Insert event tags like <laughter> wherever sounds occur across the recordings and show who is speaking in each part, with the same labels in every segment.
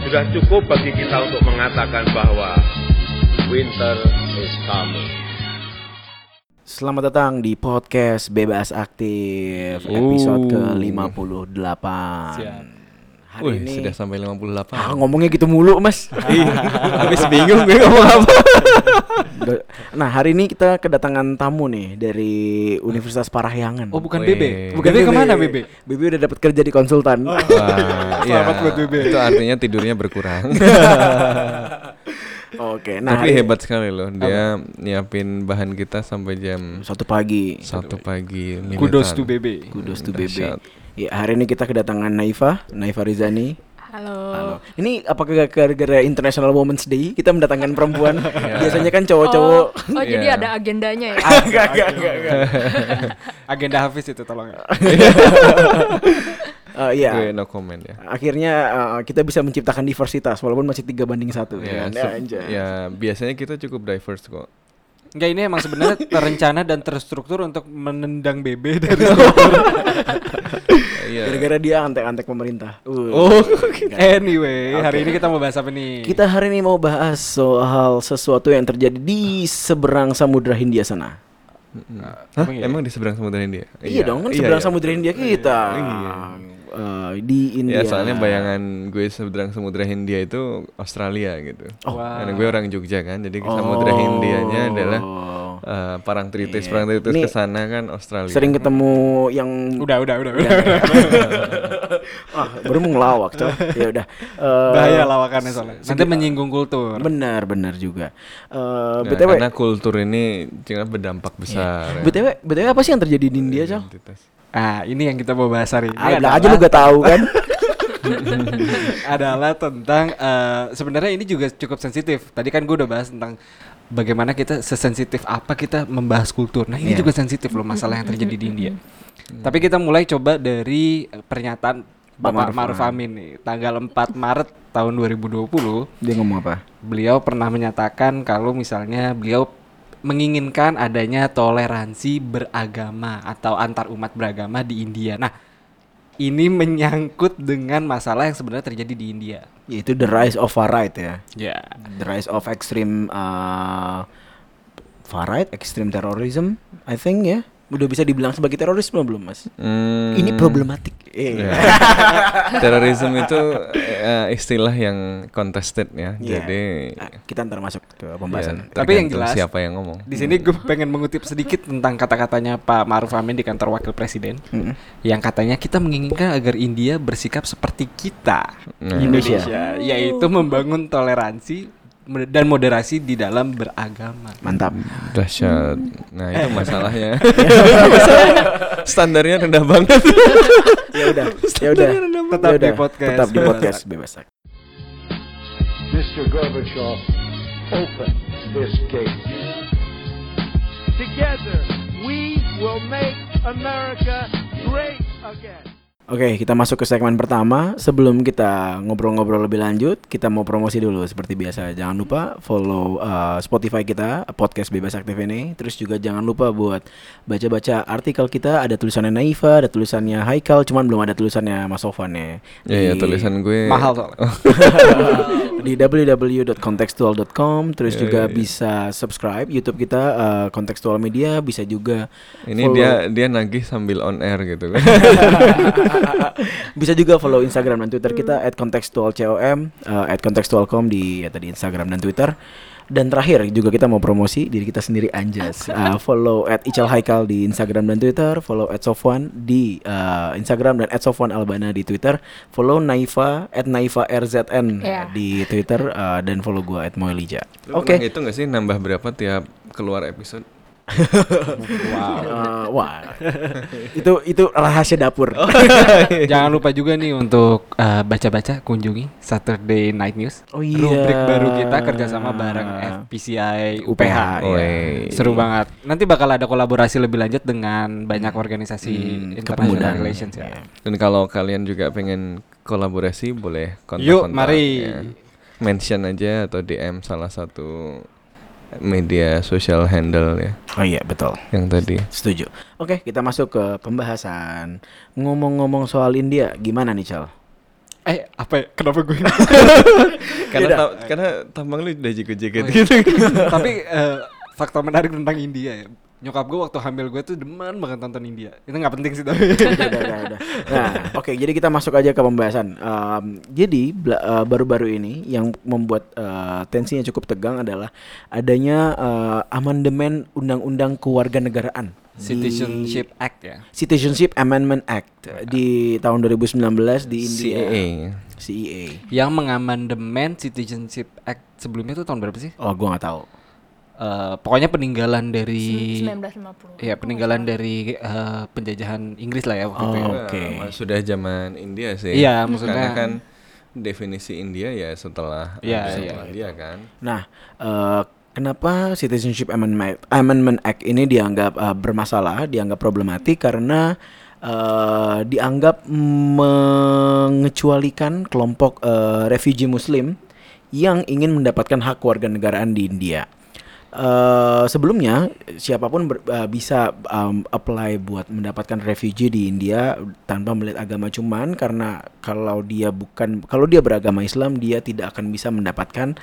Speaker 1: Sudah cukup bagi kita untuk mengatakan bahwa winter is coming.
Speaker 2: Selamat datang di podcast Bebas Aktif episode ke-58 Hari
Speaker 3: Wih,
Speaker 2: ini
Speaker 3: sudah sampai 58.
Speaker 2: ah, ngomongnya gitu mulu mas
Speaker 3: Habis bingung gue ngomong apa.
Speaker 2: Nah hari ini kita kedatangan tamu nih dari Universitas Parahyangan
Speaker 4: Oh bukan. Bebe.
Speaker 2: Bukan
Speaker 4: Bebe ke mana Bebe?
Speaker 2: Bebe udah dapat kerja di konsultan
Speaker 3: Wah, <laughs>
Speaker 4: Selamat
Speaker 3: iya.
Speaker 4: buat Bebe.
Speaker 3: Itu artinya tidurnya berkurang. <laughs>
Speaker 2: Oke nah
Speaker 3: Tapi
Speaker 2: hari-
Speaker 3: hebat sekali loh. Dia nyiapin bahan kita sampai jam
Speaker 2: Satu pagi
Speaker 3: satu pagi.
Speaker 4: Kudos to Bebe.
Speaker 2: Kudos to Bebe
Speaker 3: Dahsyat.
Speaker 2: Ya hari ini kita kedatangan Naifa Naifa Rizani
Speaker 5: Halo.
Speaker 2: Halo. Ini apakah gara-gara International Women's Day kita mendatangkan perempuan? <laughs>
Speaker 3: Iya.
Speaker 2: Biasanya kan cowok-cowok.
Speaker 5: Oh, oh jadi
Speaker 3: Iya.
Speaker 5: ada agendanya ya? <laughs>
Speaker 2: Enggak, enggak, enggak. <laughs>
Speaker 4: Agenda Hafiz itu tolong. ya.
Speaker 2: Eh, Iya.
Speaker 3: Gue no comment ya.
Speaker 2: Akhirnya eh, kita bisa menciptakan diversitas walaupun masih tiga banding satu.
Speaker 3: Ya,
Speaker 2: kan?
Speaker 3: so- ya, biasanya kita cukup diverse kok.
Speaker 4: Enggak ini emang sebenarnya <laughs> terencana dan terstruktur untuk menendang Bebe <laughs> dari
Speaker 3: Iya.
Speaker 2: Gara-gara dia antek-antek pemerintah. Uh.
Speaker 4: Oh, <laughs> anyway, hari ini kita mau bahas apa nih?
Speaker 2: Kita hari ini mau bahas soal sesuatu yang terjadi di seberang Samudra Hindia sana.
Speaker 3: Hah?
Speaker 4: Emang iya?
Speaker 3: Emang di seberang samudra India?
Speaker 2: Iya, dong, kan
Speaker 3: Iya,
Speaker 2: seberang
Speaker 3: iya.
Speaker 2: Samudra Hindia kita. Eh, di India.
Speaker 3: Ya soalnya bayangan gue seberang samudra Hindia itu Australia gitu.
Speaker 2: Oh.
Speaker 3: Karena gue orang Jogja kan, jadi samudra Hindianya adalah
Speaker 2: Oh.
Speaker 3: eh, Parangtritis,
Speaker 2: Iya.
Speaker 3: Parangtritis
Speaker 2: Ini
Speaker 3: ke sana kan Australia.
Speaker 2: Sering ketemu yang
Speaker 4: Udah, udah, udah, udah. <laughs>
Speaker 2: ah, baru mau ngelawak coy. Ya udah. Eh,
Speaker 4: Bahaya lawakannya soalnya. Nanti menyinggung kultur.
Speaker 2: Benar, benar juga. Eh
Speaker 3: Nah,
Speaker 2: BTW
Speaker 3: karena kultur ini jangan berdampak besar. ya.
Speaker 2: BTW BTW apa sih yang terjadi di India, Cal?
Speaker 3: Identitas.
Speaker 4: Ah, ini yang kita mau bahas hari ini. Adalah-
Speaker 2: aja lu gak tahu kan? <laughs>
Speaker 4: adalah tentang eh, sebenarnya ini juga cukup sensitif. Tadi kan gue udah bahas tentang bagaimana kita sesensitif apa kita membahas kultur. Nah ini
Speaker 2: Iya.
Speaker 4: juga sensitif loh masalah yang terjadi di India. Tapi kita mulai coba dari eh, pernyataan Bapak
Speaker 2: Maruf
Speaker 4: Maruf Amin nih, tanggal 4 Maret tahun 2020,
Speaker 2: Dia ngomong apa?
Speaker 4: beliau pernah menyatakan kalau misalnya beliau menginginkan adanya toleransi beragama atau antar umat beragama di India. Nah, ini menyangkut dengan masalah yang sebenarnya terjadi di India.
Speaker 2: Yaitu the rise of far right ya.
Speaker 4: Ya.
Speaker 2: The rise of extreme uh, far right, extreme terrorism, I think ya. Udah bisa dibilang sebagai terorisme belum, Mas?
Speaker 3: Hmm,
Speaker 2: Ini problematik. Eh.
Speaker 3: ya. <laughs> Terorisme itu eh, istilah yang contested ya.
Speaker 2: Iya.
Speaker 3: Jadi
Speaker 2: Ah, kita ntar masuk ke pembahasan.
Speaker 3: ya,
Speaker 4: Tapi yang jelas-
Speaker 3: siapa yang ngomong.
Speaker 4: Di sini gue pengen mengutip sedikit tentang kata-katanya Pak Maruf Amin di kantor Wakil Presiden,
Speaker 2: Mm-mm.
Speaker 4: yang katanya kita menginginkan agar India bersikap seperti kita,
Speaker 3: Nah.
Speaker 2: Indonesia.
Speaker 4: yaitu membangun toleransi dan moderasi di dalam beragama.
Speaker 2: Mantap.
Speaker 3: Dahsyat. Nah,
Speaker 2: Eh.
Speaker 3: itu masalahnya. <laughs> Standarnya rendah banget.
Speaker 2: ya udah, ya udah.
Speaker 4: Tetap
Speaker 2: Ya
Speaker 4: di podcast
Speaker 2: Tetap di podcast bebas.
Speaker 6: Mr. Gorbachev, open this gate.
Speaker 7: Together, we will make America great again.
Speaker 2: Oke, kita masuk ke segmen pertama. Sebelum kita ngobrol-ngobrol lebih lanjut, kita mau promosi dulu seperti biasa. Jangan lupa follow uh, Spotify kita, podcast Bebas Aktif ini. Terus juga jangan lupa buat baca-baca artikel kita. Ada tulisannya Naifa, ada tulisannya Haikal, cuman belum ada tulisannya Mas Sofan ya.
Speaker 3: Ya, ya
Speaker 2: Di-
Speaker 3: tulisan gue
Speaker 4: Mahal <laughs> soalnya.
Speaker 2: di www.contextual.com terus
Speaker 3: Ya,
Speaker 2: juga
Speaker 3: ya, ya.
Speaker 2: bisa subscribe YouTube kita uh, Contextual Media bisa juga
Speaker 3: Ini
Speaker 2: follow-
Speaker 3: dia dia nagih sambil on air gitu kan. <laughs> <laughs>
Speaker 2: bisa juga follow Instagram dan Twitter kita @contextualcom uh, @contextualcom di ya tadi Instagram dan Twitter dan terakhir juga kita mau promosi diri kita sendiri Anjas Uh, <laughs> follow Ical Haikal di Instagram dan Twitter follow Sofwan di uh, Instagram dan Sofwan Albana di Twitter follow Naifa Naifa RZN
Speaker 5: Iya.
Speaker 2: di Twitter uh, dan follow gua Moelija oke
Speaker 3: pernah Itu nggak sih nambah berapa tiap keluar episode?
Speaker 4: Wow.
Speaker 2: Eh, wah, itu itu rahasia dapur. <laughs>
Speaker 4: Jangan lupa juga nih untuk eh, baca-baca kunjungi Saturday Night News.
Speaker 2: Oh iya.
Speaker 4: Rubrik baru kita kerjasama bareng FPCI UPH.
Speaker 2: UPH,
Speaker 4: ya.
Speaker 3: Wey.
Speaker 4: Seru banget. Nanti bakal ada kolaborasi lebih lanjut dengan banyak organisasi
Speaker 2: Hmm,
Speaker 4: international
Speaker 2: kepemudaan.
Speaker 4: relations ya.
Speaker 2: Iya.
Speaker 3: Dan kalau kalian juga pengen kolaborasi boleh kontak
Speaker 4: Yuk, mari.
Speaker 3: Mention aja atau DM salah satu media social handle ya
Speaker 2: Oh iya, betul.
Speaker 3: yang tadi.
Speaker 2: Setuju. Oke, kita masuk ke pembahasan. Ngomong-ngomong soal India, gimana nih, Cal?
Speaker 4: Eh, apa ya? Kenapa gue? <laughs>
Speaker 3: Karena ta- karena tampang lu udah jigo-jigo
Speaker 4: Oh, iya.
Speaker 3: gitu. <laughs>
Speaker 4: Tapi eh, fakta menarik tentang India ya. Nyokap gue waktu hamil gue tuh demen banget nonton India. Itu nggak penting sih tapi.
Speaker 2: udah, udah, udah. Nah, oke, jadi kita masuk aja ke pembahasan. Em, jadi eh, baru-baru ini yang membuat eh, tensinya cukup tegang adalah adanya eh, amandemen undang-undang kewarganegaraan.
Speaker 4: Citizenship Act ya.
Speaker 2: Citizenship Amendment Act di tahun 2019 di India.
Speaker 3: CAA.
Speaker 2: CEA.
Speaker 4: Yang mengamandemen Citizenship Act sebelumnya tuh tahun berapa sih?
Speaker 2: Oh, gua nggak tahu.
Speaker 4: Eh, pokoknya peninggalan dari
Speaker 5: 1950.
Speaker 4: ya peninggalan dari eh, penjajahan Inggris lah ya waktu itu. ya.
Speaker 2: Oh, Oke.
Speaker 3: Nah, sudah zaman India sih.
Speaker 4: Iya, maksudnya-
Speaker 3: Karena kan definisi India ya setelah
Speaker 4: Iya,
Speaker 3: setelah
Speaker 4: iya.
Speaker 3: dia kan.
Speaker 2: Nah, eh, kenapa Citizenship Amendment, Amendment Act ini dianggap eh, bermasalah, dianggap problematik karena eh, dianggap mengecualikan kelompok eh, refugee Muslim yang ingin mendapatkan hak kewarganegaraan di India. Eh, sebelumnya siapa pun ber- eh, bisa um, apply buat mendapatkan refugee di India tanpa melihat agama cuman karena kalau dia bukan kalau dia beragama Islam dia tidak akan bisa mendapatkan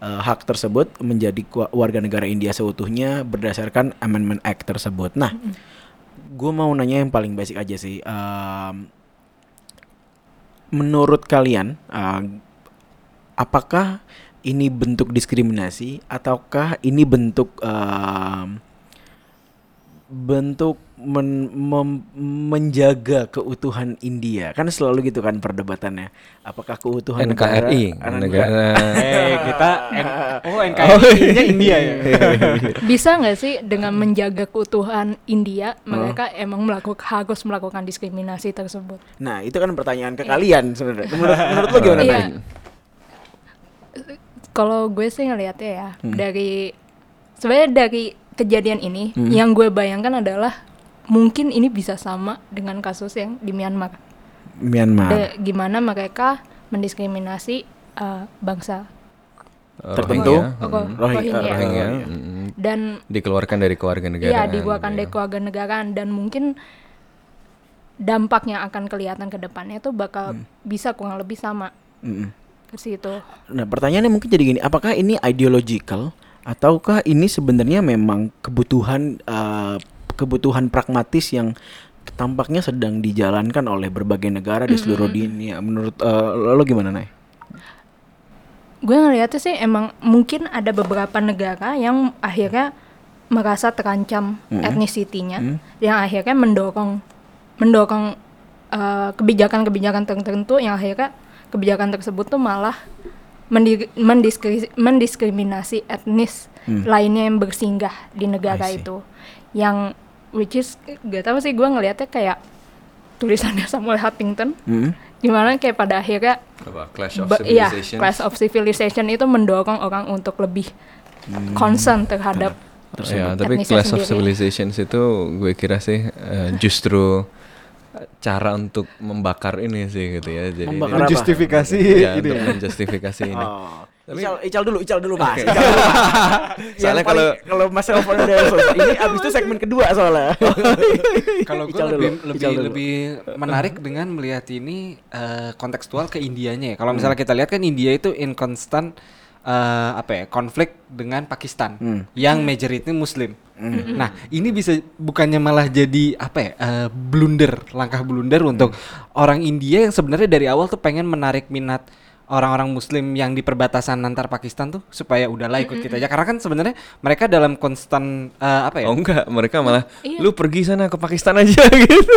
Speaker 2: eh, hak tersebut menjadi warga negara India seutuhnya berdasarkan Amendment Act tersebut. Nah, gue mau nanya yang paling basic aja sih. Em, menurut kalian, eh, apakah ini bentuk diskriminasi ataukah ini bentuk em, bentuk men- mem- menjaga keutuhan India? Kan selalu gitu kan perdebatannya. Apakah keutuhan
Speaker 3: NKRI
Speaker 2: negara,
Speaker 3: negara
Speaker 4: Eh, kita N- oh NKRI-nya India ya. <laughs>
Speaker 5: Bisa nggak sih dengan menjaga keutuhan India mereka emang melakukan harus melakukan diskriminasi tersebut?
Speaker 2: Nah, itu kan pertanyaan ke kalian sebenarnya. Menurut, menurut lo gimana?
Speaker 5: Iya. Kalau gue sih ngelihatnya ya
Speaker 2: Hmm.
Speaker 5: dari sebenarnya dari kejadian ini
Speaker 2: Hmm.
Speaker 5: yang gue bayangkan adalah mungkin ini bisa sama dengan kasus yang di Myanmar.
Speaker 2: Myanmar.
Speaker 5: De- gimana mereka mendiskriminasi uh, bangsa
Speaker 2: Tertentu.
Speaker 3: Rohingya.
Speaker 5: Roh-
Speaker 3: Mm.
Speaker 5: Rohingya.
Speaker 3: Rohingya,
Speaker 2: Iya.
Speaker 3: mm.
Speaker 5: dan
Speaker 3: dikeluarkan dari keluarga negara.
Speaker 5: Iya, dikeluarkan dari kewarganegaraan dan mungkin dampak yang akan kelihatan ke depannya itu bakal
Speaker 2: Hmm.
Speaker 5: bisa kurang lebih sama
Speaker 2: Mm-mm.
Speaker 5: Ke situ.
Speaker 2: Nah, pertanyaannya mungkin jadi gini, apakah ini ideological ataukah ini sebenarnya memang kebutuhan eh, kebutuhan pragmatis yang tampaknya sedang dijalankan oleh berbagai negara di seluruh dunia. Menurut eh, lo, gimana, Nay?
Speaker 5: Gue ngeliatnya sih emang mungkin ada beberapa negara yang akhirnya merasa terancam
Speaker 2: Mm-mm.
Speaker 5: etnisitinya,
Speaker 2: Mm.
Speaker 5: yang akhirnya mendorong mendorong eh, kebijakan-kebijakan tertentu yang akhirnya kebijakan tersebut tuh malah mendi- mendiskri- mendiskriminasi etnis
Speaker 2: Hmm.
Speaker 5: lainnya yang bersinggah di negara itu, yang which is gak tahu sih gue ngelihatnya kayak tulisannya <laughs> Samuel Huntington,
Speaker 2: Mm.
Speaker 5: gimana kayak pada akhirnya
Speaker 3: Apa, Clash of
Speaker 5: Iya,
Speaker 3: Civilization.
Speaker 5: class of civilization itu mendorong orang untuk lebih
Speaker 2: Hmm.
Speaker 5: concern terhadap
Speaker 3: Ya, tapi Clash of. Civilizations itu gue kira sih eh, justru cara untuk membakar ini sih gitu ya. Jadi
Speaker 2: Membakar?
Speaker 4: Menjustifikasi
Speaker 3: ya,
Speaker 4: gitu
Speaker 3: untuk
Speaker 4: ya.
Speaker 3: menjustifikasi ini.
Speaker 2: Oh. Ical, Ical dulu, Ical dulu mas. Ical dulu, Mas. <laughs>
Speaker 3: Soalnya kalau-
Speaker 2: kalau masalah open udah selesai, ini abis itu segmen kedua soalnya. <laughs>
Speaker 4: Kalau gue
Speaker 2: Ical dulu,
Speaker 4: lebih
Speaker 2: Ical
Speaker 4: lebih
Speaker 2: dulu.
Speaker 4: lebih menarik dengan melihat ini eh, kontekstual ke Indianya ya. Kalau misalnya kita lihat kan India itu in eh, apa ya konflik dengan Pakistan
Speaker 2: Hmm.
Speaker 4: yang majority Muslim. Nah ini bisa bukannya malah jadi apa ya eh, blunder langkah blunder untuk orang India yang sebenarnya dari awal tuh pengen menarik minat orang-orang Muslim yang di perbatasan antar Pakistan tuh supaya udahlah ikut kita aja karena kan sebenarnya mereka dalam konstan eh, apa ya
Speaker 3: Oh enggak, mereka malah
Speaker 5: Iya.
Speaker 3: lu pergi sana ke Pakistan aja <laughs> gitu.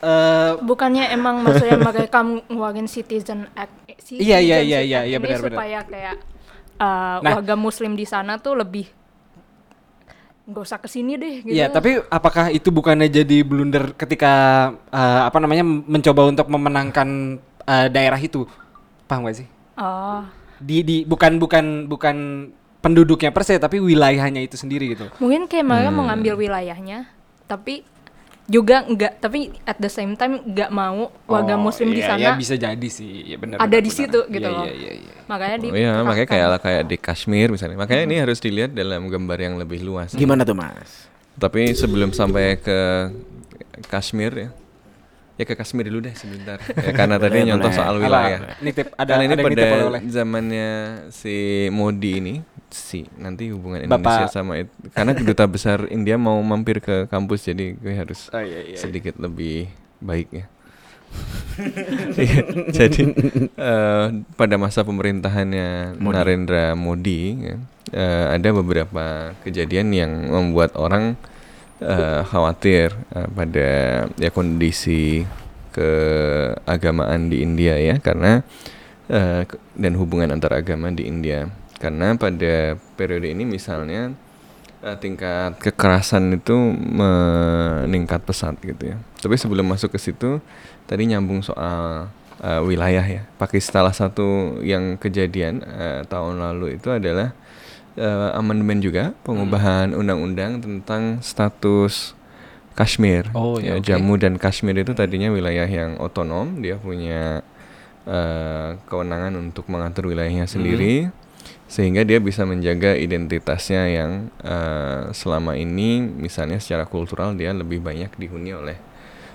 Speaker 4: eh,
Speaker 5: bukannya emang maksudnya mereka <laughs> ngeluarin citizen act eh,
Speaker 4: Iya, iya, iya, iya,
Speaker 5: act
Speaker 4: iya, benar, benar.
Speaker 5: supaya kayak uh,
Speaker 4: Nah.
Speaker 5: warga muslim di sana tuh lebih nggak usah ke sini deh gitu
Speaker 4: Iya, tapi apakah itu bukannya jadi blunder ketika eh, apa namanya mencoba untuk memenangkan eh, daerah itu? Paham gak sih?
Speaker 5: oh
Speaker 4: Di di bukan bukan bukan penduduknya per se tapi wilayahnya itu sendiri gitu.
Speaker 5: mungkin kayak mereka
Speaker 4: Hmm.
Speaker 5: ngambil wilayahnya tapi juga enggak tapi at the same time nggak mau warga
Speaker 4: Oh,
Speaker 5: muslim di
Speaker 4: iya,
Speaker 5: sana
Speaker 4: iya, bisa jadi sih. Ya benar.
Speaker 5: ada
Speaker 4: benar,
Speaker 5: di
Speaker 4: benar.
Speaker 5: situ gitu
Speaker 4: Iya,
Speaker 5: loh
Speaker 4: Iya, iya, iya.
Speaker 5: makanya di
Speaker 3: Oh iya, makanya kayak kayak di Kashmir misalnya. Makanya ini harus dilihat dalam gambar yang lebih luas.
Speaker 2: Gimana tuh Mas?
Speaker 3: Tapi sebelum sampai ke Kashmir ya. Ya ke Kashmir dulu deh sebentar. Ya, karena tadi nyontoh soal wilayah.
Speaker 4: Nitip ada
Speaker 3: Karena ini
Speaker 4: ada
Speaker 3: pada
Speaker 4: oleh-oleh.
Speaker 3: zamannya si Modi ini, si nanti hubungan
Speaker 4: Bapak-
Speaker 3: Indonesia sama itu. Karena duta besar India mau mampir ke kampus, jadi gue harus
Speaker 4: Oh, iya, iya, iya.
Speaker 3: sedikit lebih baik ya. <laughs> Iya, jadi eh, pada masa pemerintahannya
Speaker 2: Modi.
Speaker 3: Narendra Modi, ya, eh, ada beberapa kejadian yang membuat orang eh, khawatir eh, pada ya kondisi keagamaan di India ya, karena ke- dan hubungan antar agama di India. Karena pada periode ini misalnya eh, tingkat kekerasan itu meningkat pesat gitu ya. Tapi sebelum masuk ke situ, tadi nyambung soal eh, wilayah ya. Pakistan salah satu yang kejadian eh, tahun lalu itu adalah eh, amandemen juga pengubahan undang-undang tentang status Kashmir.
Speaker 4: Oh, ya,
Speaker 3: ya,
Speaker 4: oke.
Speaker 3: Jammu dan Kashmir itu tadinya wilayah yang otonom, dia punya eh, kewenangan untuk mengatur wilayahnya sendiri sehingga dia bisa menjaga identitasnya yang eh, selama ini misalnya secara kultural dia lebih banyak dihuni oleh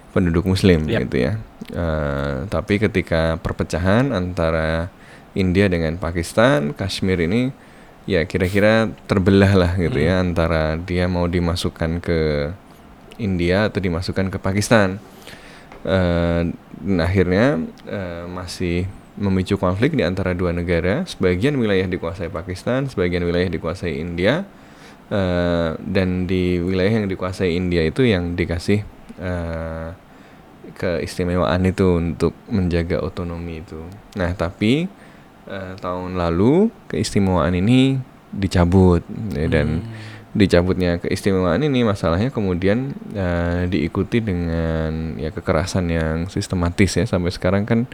Speaker 3: penduduk muslim
Speaker 4: Yap.
Speaker 3: gitu ya Eh, tapi ketika perpecahan antara India dengan Pakistan Kashmir ini ya kira-kira terbelah lah gitu ya antara dia mau dimasukkan ke India atau dimasukkan ke Pakistan dan akhirnya eh, masih memicu konflik di antara dua negara. Sebagian wilayah dikuasai Pakistan, sebagian wilayah dikuasai India, Eh, dan di wilayah yang dikuasai India itu yang dikasih eh, keistimewaan itu untuk menjaga otonomi itu. Nah, tapi eh, tahun lalu keistimewaan ini dicabut ya, dan dicabutnya keistimewaan ini masalahnya kemudian eh, diikuti dengan ya kekerasan yang sistematis ya sampai sekarang kan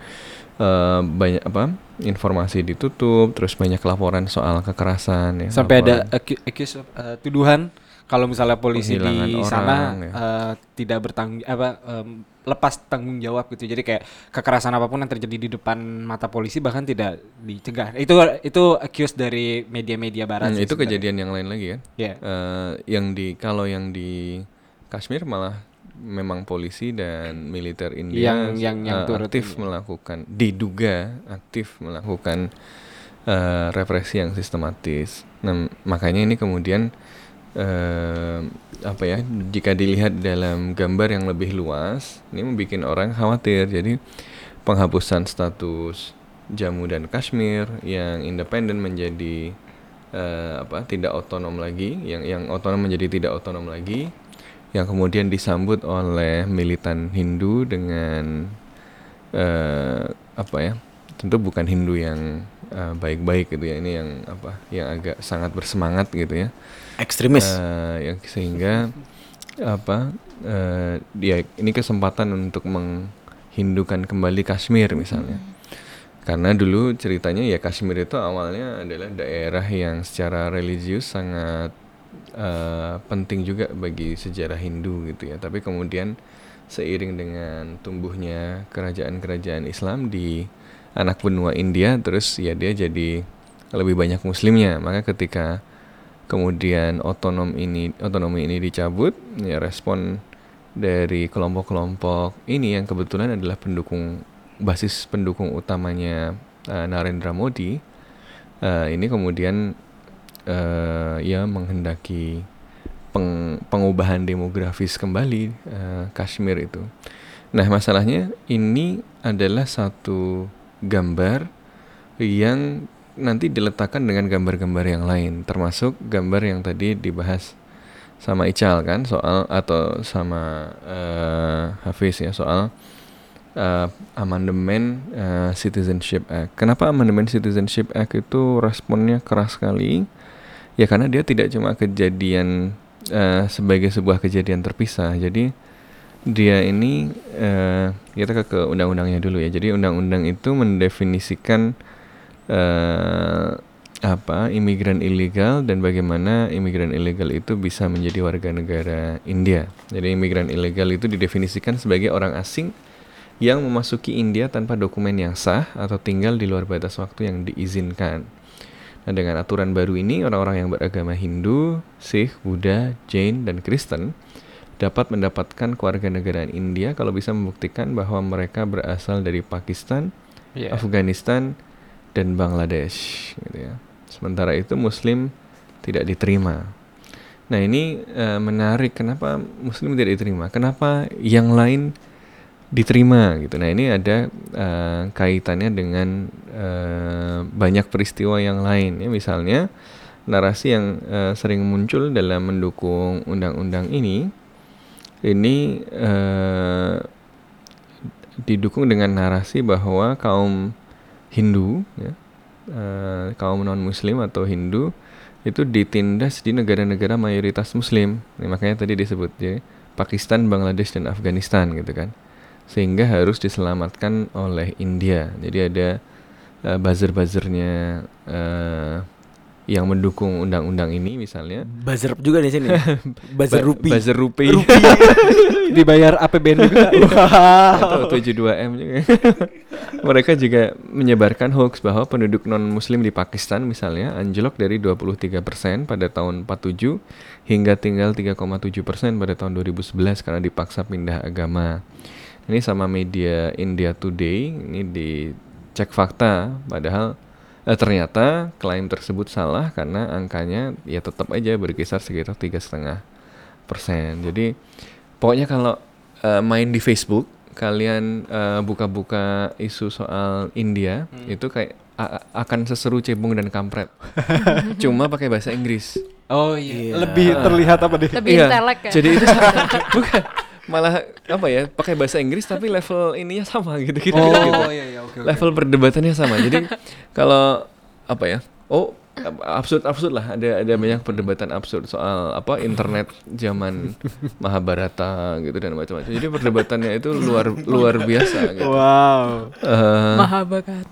Speaker 3: eh, banyak apa informasi ditutup terus banyak laporan soal kekerasan ya
Speaker 4: Sampai ada
Speaker 3: laporan-
Speaker 4: acu- accuse eh, tuduhan kalau misalnya polisi di
Speaker 3: orang,
Speaker 4: sana
Speaker 3: ya.
Speaker 4: eh, tidak bertanggung apa em, lepas tanggung jawab gitu. Jadi kayak kekerasan apa pun yang terjadi di depan mata polisi bahkan tidak dicegah. Itu itu accuse dari media-media barat.
Speaker 3: Hmm,
Speaker 4: sih
Speaker 3: itu
Speaker 4: sebenarnya.
Speaker 3: kejadian yang lain lagi kan
Speaker 4: Iya.
Speaker 3: Eh, yang di kalau yang di Kashmir malah memang polisi dan militer India
Speaker 4: Yang- yang- yang turut
Speaker 3: aktif
Speaker 4: ini.
Speaker 3: melakukan diduga aktif melakukan eh, represi yang sistematis. Nah, makanya ini kemudian eh, apa ya jika dilihat dalam gambar yang lebih luas ini membuat orang khawatir. Jadi penghapusan status Jammu dan Kashmir yang independen menjadi eh, apa tidak otonom lagi, yang yang otonom menjadi tidak otonom lagi, yang kemudian disambut oleh militan Hindu dengan eh, apa ya? Tentu bukan Hindu yang baik-baik gitu ya, ini yang apa? Yang agak sangat bersemangat gitu ya.
Speaker 2: Ekstremis.
Speaker 3: Eh, yang sehingga apa? eh, dia ini kesempatan untuk menghindukan kembali Kashmir misalnya. Karena dulu ceritanya ya Kashmir itu awalnya adalah daerah yang secara religius sangat eh, penting juga bagi sejarah Hindu gitu ya. Tapi kemudian seiring dengan tumbuhnya kerajaan-kerajaan Islam di anak benua India, terus ya dia jadi lebih banyak Muslimnya. Maka ketika kemudian otonom ini otonomi ini dicabut, ya respon dari kelompok-kelompok ini yang kebetulan adalah pendukung basis pendukung utamanya eh, Narendra Modi eh, ini kemudian eh, ya menghendaki peng- pengubahan demografis kembali eh, Kashmir itu. Nah masalahnya ini adalah satu gambar yang nanti diletakkan dengan gambar-gambar yang lain, termasuk gambar yang tadi dibahas sama Ical kan soal atau sama eh, Hafiz ya soal eh, amandemen eh, Citizenship Act. Kenapa amandemen Citizenship Act itu responnya keras sekali? Ya karena dia tidak cuma kejadian eh, sebagai sebuah kejadian terpisah. Jadi dia ini eh, kita ke, ke undang-undangnya dulu ya. Jadi undang-undang itu mendefinisikan eh, apa imigran ilegal dan bagaimana imigran ilegal itu bisa menjadi warga negara India. Jadi imigran ilegal itu didefinisikan sebagai orang asing yang memasuki India tanpa dokumen yang sah atau tinggal di luar batas waktu yang diizinkan. Nah, dengan aturan baru ini, orang-orang yang beragama Hindu, Sikh, Buddha, Jain, dan Kristen dapat mendapatkan kewarganegaraan India kalau bisa membuktikan bahwa mereka berasal dari Pakistan,
Speaker 4: Iya.
Speaker 3: Afghanistan, dan Bangladesh. Gitu ya. Sementara itu Muslim tidak diterima. Nah ini eh, menarik. Kenapa Muslim tidak diterima? Kenapa yang lain diterima gitu? Nah ini ada eh, kaitannya dengan eh, banyak peristiwa yang lain. Ya misalnya narasi yang eh, sering muncul dalam mendukung undang-undang ini, ini eh, didukung dengan narasi bahwa kaum Hindu, ya, eh, kaum non Muslim atau Hindu itu ditindas di negara-negara mayoritas Muslim. Nah, makanya tadi disebut ya Pakistan, Bangladesh dan Afghanistan gitu kan, sehingga harus diselamatkan oleh India. Jadi ada eh, buzzer-buzzernya eh, yang mendukung undang-undang ini misalnya.
Speaker 2: Buzzer juga di sini. <laughs> Buzzer
Speaker 3: Ba-
Speaker 2: rupi.
Speaker 3: Buzzer rupi. <laughs>
Speaker 4: Dibayar APBN juga.
Speaker 3: atau 72M juga. <laughs> Mereka juga menyebarkan hoax bahwa penduduk non-muslim di Pakistan misalnya anjlok dari 23% pada tahun 47 hingga tinggal 3,7% pada tahun 2011 karena dipaksa pindah agama. Ini sama media India Today, ini dicek fakta, padahal eh, ternyata klaim tersebut salah karena angkanya ya tetap aja berkisar sekitar tiga setengah persen. Jadi pokoknya kalau eh, main di Facebook kalian eh, buka-buka isu soal India itu kayak akan seseru cebong dan kampret. <laughs> Cuma pakai bahasa Inggris.
Speaker 4: Oh iya. Lebih terlihat apa deh?
Speaker 5: Lebih intelek ya.
Speaker 3: Jadi itu <laughs> bukan malah apa ya pakai bahasa Inggris tapi level ininya sama gitu gitu.
Speaker 4: Oh
Speaker 3: gitu.
Speaker 4: iya iya oke oke.
Speaker 3: Level perdebatannya sama. Jadi <laughs> kalau apa ya? Oh absurd absurd lah ada ada banyak perdebatan absurd soal apa internet zaman <laughs> Mahabharata gitu dan macam-macam. Jadi perdebatannya itu luar luar biasa gitu.
Speaker 4: Wow.
Speaker 3: Eh,
Speaker 5: Mahabagat.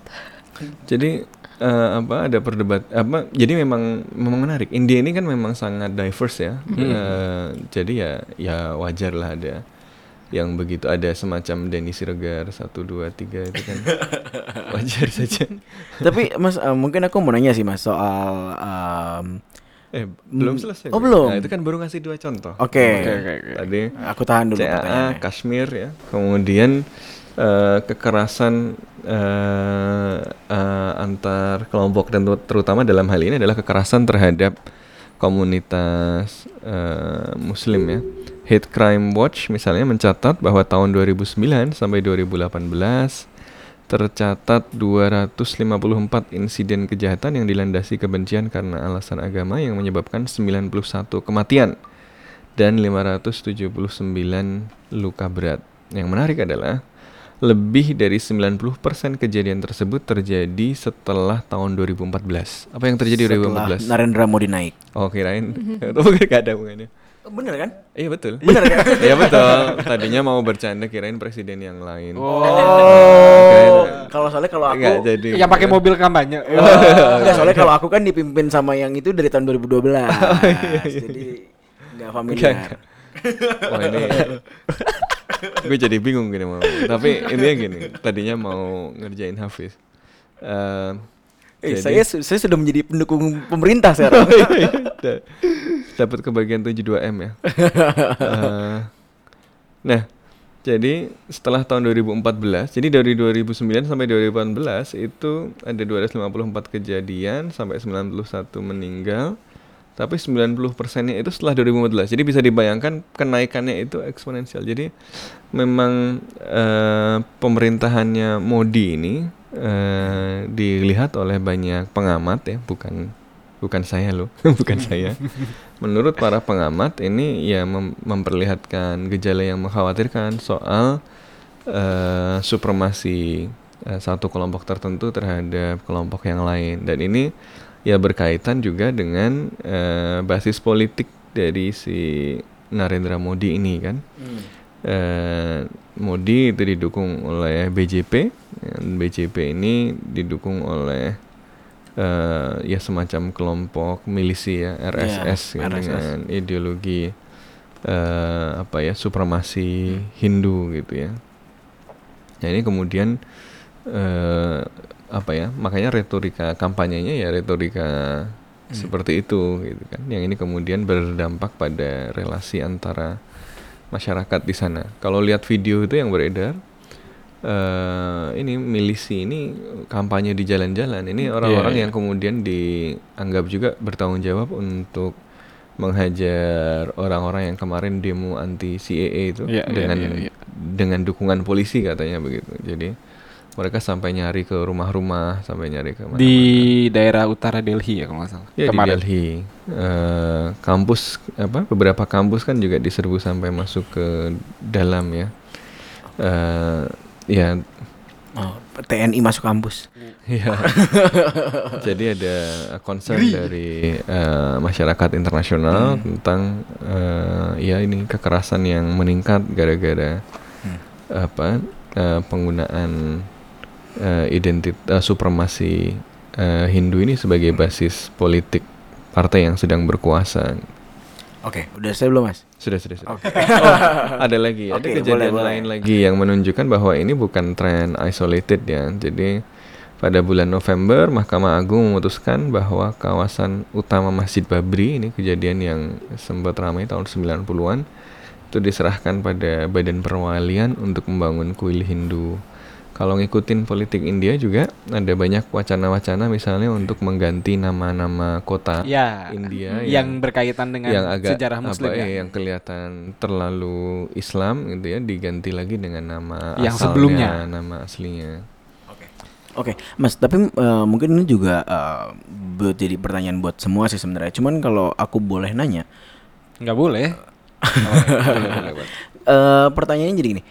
Speaker 3: jadi eh, apa ada perdebat apa jadi memang memang menarik. India ini kan memang sangat diverse ya. Eh, jadi ya ya wajar lah ada yang begitu ada semacam Denny Siregar satu dua tiga itu kan <laughs> wajar saja.
Speaker 2: Tapi Mas eh, mungkin aku mau nanya sih Mas soal em,
Speaker 3: Eh belum selesai.
Speaker 2: Oh, belum?
Speaker 3: Nah, itu kan baru ngasih dua contoh.
Speaker 2: Oke.
Speaker 3: Oke, oke, oke. Tadi
Speaker 2: aku tahan dulu
Speaker 3: CAA
Speaker 2: pertanyaannya.
Speaker 3: Kashmir ya. Kemudian eh, kekerasan eh, eh, antar kelompok dan ter- terutama dalam hal ini adalah kekerasan terhadap komunitas eh, muslim ya. Hate Crime Watch misalnya mencatat bahwa tahun 2009 sampai 2018 tercatat 254 insiden kejahatan yang dilandasi kebencian karena alasan agama yang menyebabkan 91 kematian dan 579 luka berat. Yang menarik adalah lebih dari 90% kejadian tersebut terjadi setelah tahun 2014. Apa yang terjadi
Speaker 2: Setelah
Speaker 3: 2014?
Speaker 2: Narendra Modi naik.
Speaker 3: Oh kirain, <laughs> oh gak ada hubungannya.
Speaker 2: Bener kan?
Speaker 3: Iya betul.
Speaker 2: Bener kan? <laughs>
Speaker 3: Iya betul. Tadinya mau bercanda kirain presiden yang lain.
Speaker 2: Oh. Kalau soalnya kalau aku
Speaker 3: Enggak jadi.
Speaker 4: Yang pakai mobil kampanye. <laughs>
Speaker 2: Enggak, soalnya kalau aku kan dipimpin sama yang itu dari tahun 2012.
Speaker 3: iya,
Speaker 2: Jadi enggak familiar.
Speaker 3: Wah ini gue jadi bingung gini mau. Tapi intinya gini, tadinya mau ngerjain Hafiz. Eh,
Speaker 2: Eh,
Speaker 3: jadi-
Speaker 2: saya saya sudah menjadi pendukung pemerintah <laughs> sekarang.
Speaker 3: Da- dapat kebagian 72M ya. <laughs> Eh, nah, jadi setelah tahun 2014, jadi dari 2009 sampai 2018 itu ada 254 kejadian sampai 91 meninggal. Tapi 90 persennya itu setelah 2014. Jadi bisa dibayangkan kenaikannya itu eksponensial. Jadi memang eh, pemerintahannya Modi ini eh, dilihat oleh banyak pengamat ya, bukan bukan saya loh, <laughs> bukan saya. Menurut para pengamat ini ya mem- memperlihatkan gejala yang mengkhawatirkan soal eh, supremasi eh, satu kelompok tertentu terhadap kelompok yang lain dan ini ya berkaitan juga dengan eh, basis politik dari si Narendra Modi ini kan. Eh, Modi itu didukung oleh BJP, dan BJP ini didukung oleh eh, ya semacam kelompok milisi ya RSS
Speaker 2: Ya,
Speaker 3: ya,
Speaker 2: RSS.
Speaker 3: dengan ideologi eh, apa ya supremasi Hindu gitu ya. Nah ini kemudian eh, apa ya makanya retorika kampanyenya ya retorika seperti itu gitu kan. Yang ini kemudian berdampak pada relasi antara masyarakat di sana. Kalau lihat video itu yang beredar eh ini milisi ini kampanye di jalan-jalan. Ini orang-orang
Speaker 4: Iya,
Speaker 3: yang kemudian dianggap juga bertanggung jawab untuk menghajar orang-orang yang kemarin demo anti CAA itu
Speaker 4: Iya, iya,
Speaker 3: dengan
Speaker 4: iya, iya.
Speaker 3: dengan dukungan polisi katanya begitu. Jadi mereka sampai nyari ke rumah-rumah, sampai nyari ke mana
Speaker 4: Di daerah utara Delhi ya kalau nggak salah.
Speaker 3: Ya
Speaker 4: Kemarin.
Speaker 3: di Delhi, Eh, kampus apa beberapa kampus kan juga diserbu sampai masuk ke dalam ya. Eh, ya,
Speaker 2: Oh, TNI masuk kampus.
Speaker 3: ya. <laughs> Jadi ada concern dari eh, masyarakat internasional tentang eh, ya ini kekerasan yang meningkat gara-gara apa eh, penggunaan eh, identitas supremasi eh, Hindu ini sebagai basis politik partai yang sedang berkuasa.
Speaker 2: Oke, udah saya belum mas.
Speaker 3: Sudah, sudah, sudah. Oh, ada lagi, ada
Speaker 2: Oke,
Speaker 3: kejadian
Speaker 2: boleh, boleh.
Speaker 3: lain lagi yang menunjukkan bahwa ini bukan tren isolated ya. Jadi pada bulan November Mahkamah Agung memutuskan bahwa kawasan utama Masjid Babri ini kejadian yang sempat ramai tahun 90-an itu diserahkan pada Badan Perwalian untuk membangun kuil Hindu. Kalau ngikutin politik India juga ada banyak wacana-wacana misalnya untuk mengganti nama-nama kota
Speaker 4: Ya,
Speaker 3: India
Speaker 4: yang berkaitan dengan
Speaker 3: yang agak
Speaker 4: sejarah Muslim
Speaker 3: apa,
Speaker 4: ya.
Speaker 3: ya, yang kelihatan terlalu Islam gitu ya diganti lagi dengan nama
Speaker 4: Yang
Speaker 3: asalnya,
Speaker 4: sebelumnya.
Speaker 3: nama aslinya.
Speaker 2: Oke, Mas, tapi eh, mungkin ini juga eh, buat jadi pertanyaan buat semua sih sebenarnya. Cuman kalau aku boleh nanya,
Speaker 4: Nggak boleh. <laughs>
Speaker 2: eh pertanyaannya jadi gini.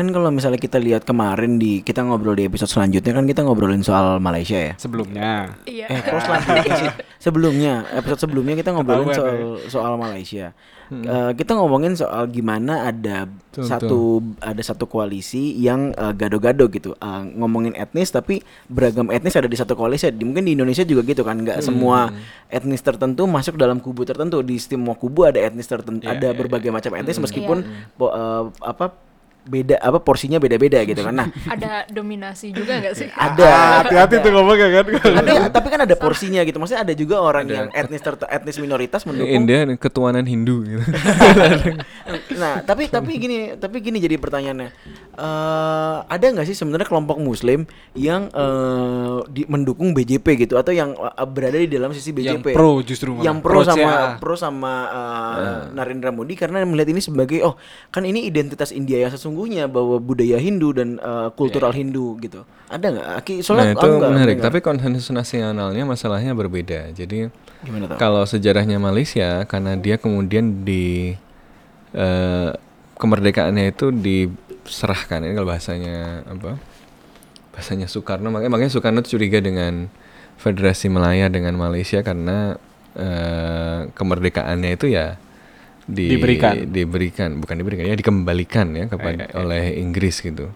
Speaker 2: Kan kalau misalnya kita lihat kemarin di kita ngobrol di episode selanjutnya kan kita ngobrolin soal Malaysia ya.
Speaker 4: Sebelumnya.
Speaker 5: Iya.
Speaker 2: Eh, kok selanjutnya sih? Sebelumnya, episode sebelumnya kita ngobrolin soal soal Malaysia. Eh, kita ngomongin soal gimana ada
Speaker 3: Betul,
Speaker 2: satu ada satu koalisi yang eh, gado-gado gitu. Eh, ngomongin etnis tapi beragam etnis ada di satu koalisi. Di- Mungkin di Indonesia juga gitu kan, nggak semua etnis tertentu masuk dalam kubu tertentu. Di semua kubu ada etnis tertentu,
Speaker 4: Iya,
Speaker 2: ada
Speaker 4: iya,
Speaker 2: berbagai macam etnis meskipun po- eh, apa beda apa porsinya beda-beda gitu kan. Nah, <laughs>
Speaker 5: Ada dominasi juga nggak sih?
Speaker 2: ada
Speaker 4: Hati-hati tuh ngomongnya kan.
Speaker 2: ada tapi kan ada porsinya gitu maksudnya ada juga orang yang etnis tertentu etnis minoritas mendukung
Speaker 3: India ketuanan Hindu gitu. <laughs>
Speaker 2: nah tapi tapi gini tapi gini jadi pertanyaannya eh ada nggak sih sebenarnya kelompok muslim yang eh, di, mendukung BJP gitu atau yang eh, berada di dalam sisi
Speaker 4: Yang
Speaker 2: BJP
Speaker 4: pro justru malah.
Speaker 2: yang pro,
Speaker 4: Pro
Speaker 2: sama
Speaker 4: CA.
Speaker 2: pro sama eh, Narendra Modi karena melihat ini sebagai oh kan ini identitas India yang sesungguhnya bahwa budaya Hindu dan eh, kultural Hindu gitu ada nggak Aki
Speaker 3: nah
Speaker 2: soalnya
Speaker 3: itu
Speaker 2: aku nggak
Speaker 3: menarik.
Speaker 2: mendengar.
Speaker 3: Tapi konsensus nasionalnya masalahnya berbeda. Jadi kalau sejarahnya Malaysia karena dia kemudian di eh, kemerdekaannya itu diserahkan ini kalau bahasanya apa bahasanya Soekarno makanya makanya Soekarno curiga dengan Federasi Malaya dengan Malaysia karena eh, kemerdekaannya itu ya di-
Speaker 4: Diberikan.
Speaker 3: diberikan bukan diberikan ya dikembalikan ya kepada oleh Inggris gitu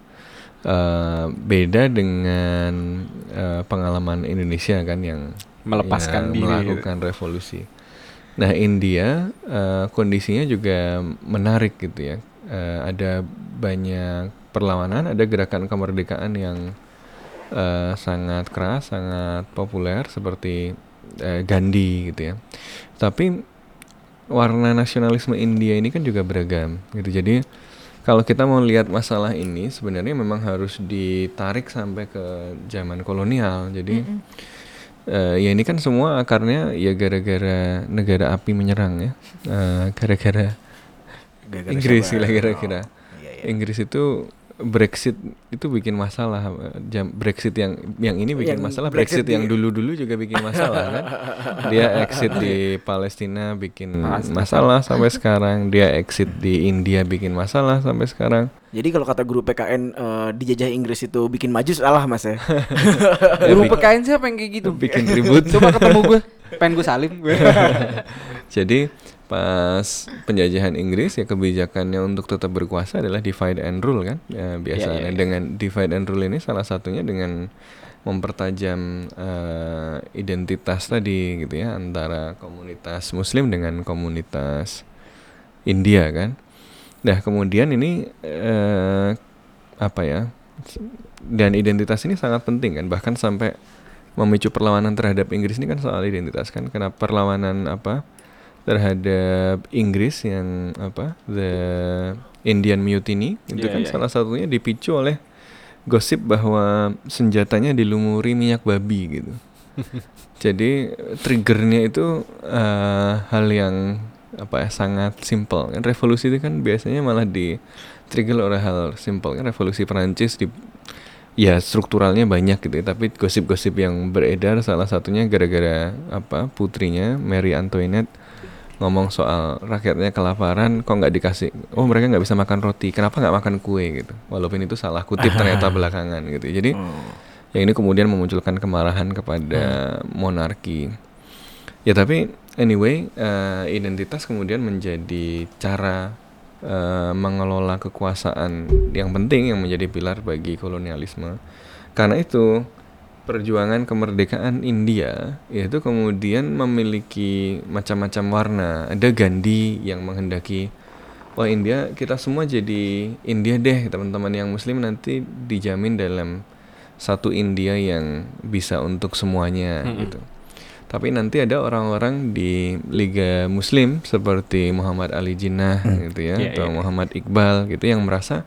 Speaker 3: Eh, beda dengan eh, pengalaman Indonesia kan yang
Speaker 4: Melepaskan
Speaker 3: ya,
Speaker 4: diri gitu.
Speaker 3: melakukan revolusi. Nah India eh, kondisinya juga menarik gitu ya. Eh, ada banyak perlawanan, ada gerakan kemerdekaan yang eh, sangat keras, sangat populer seperti eh, Gandhi gitu ya. Tapi warna nasionalisme India ini kan juga beragam gitu. Jadi kalau kita mau lihat masalah ini sebenarnya memang harus ditarik sampai ke zaman kolonial. Jadi eh, ya ini kan semua akarnya ya gara-gara negara api menyerang ya. Eh, gara-gara Inggris lah kira-kira.
Speaker 2: Oh, iya, iya.
Speaker 3: Inggris itu Brexit itu bikin masalah jam Brexit yang yang ini bikin
Speaker 2: Yang
Speaker 3: masalah
Speaker 2: Brexit
Speaker 3: Brexit, yang
Speaker 2: di-
Speaker 3: dulu-dulu juga bikin masalah kan <laughs> dia exit di Palestina bikin masalah sampai sekarang dia exit di India bikin masalah sampai sekarang
Speaker 2: Jadi kalau kata guru PKN eh, dijajah Inggris itu bikin maju salah mas ya. <laughs>
Speaker 4: Guru PKN siapa yang kayak gitu?
Speaker 3: bikin ribut
Speaker 4: Coba ketemu gue. <laughs> Pengen gue salim gue.
Speaker 3: jadi pas penjajahan Inggris ya kebijakannya untuk tetap berkuasa adalah divide and rule kan ya biasanya
Speaker 4: iya, iya.
Speaker 3: dengan divide and rule ini salah satunya dengan mempertajam eh, identitas tadi gitu ya antara komunitas Muslim dengan komunitas India kan. Nah kemudian ini eh, apa ya dan identitas ini sangat penting kan bahkan sampai memicu perlawanan terhadap Inggris ini kan soal identitas kan karena perlawanan apa terhadap Inggris yang apa the Indian Mutiny itu
Speaker 4: Iya,
Speaker 3: kan
Speaker 4: iya,
Speaker 3: salah satunya dipicu oleh gosip bahwa senjatanya dilumuri minyak babi gitu. <laughs> Jadi triggernya itu eh, hal yang apa ya sangat simple kan. Revolusi itu kan biasanya malah di trigger oleh hal simple kan. Revolusi Perancis di ya strukturalnya banyak gitu ya, tapi gosip-gosip yang beredar salah satunya gara-gara apa putrinya Mary Antoinette ngomong soal rakyatnya kelaparan kok nggak dikasih? Oh mereka nggak bisa makan roti. Kenapa nggak makan kue gitu? Walaupun itu salah kutip <laughs> ternyata belakangan gitu. Jadi yang ini kemudian memunculkan kemarahan kepada monarki. Ya tapi anyway eh, identitas kemudian menjadi cara eh, mengelola kekuasaan yang penting yang menjadi pilar bagi kolonialisme. Karena itu perjuangan kemerdekaan India itu kemudian memiliki macam-macam warna. Ada Gandhi yang menghendaki wah India kita semua jadi India deh. Teman-teman yang Muslim nanti dijamin dalam satu India yang bisa untuk semuanya gitu. Tapi nanti ada orang-orang di Liga Muslim seperti Muhammad Ali Jinnah gitu ya
Speaker 4: Iya,
Speaker 3: atau
Speaker 4: iya.
Speaker 3: Muhammad Iqbal gitu yang merasa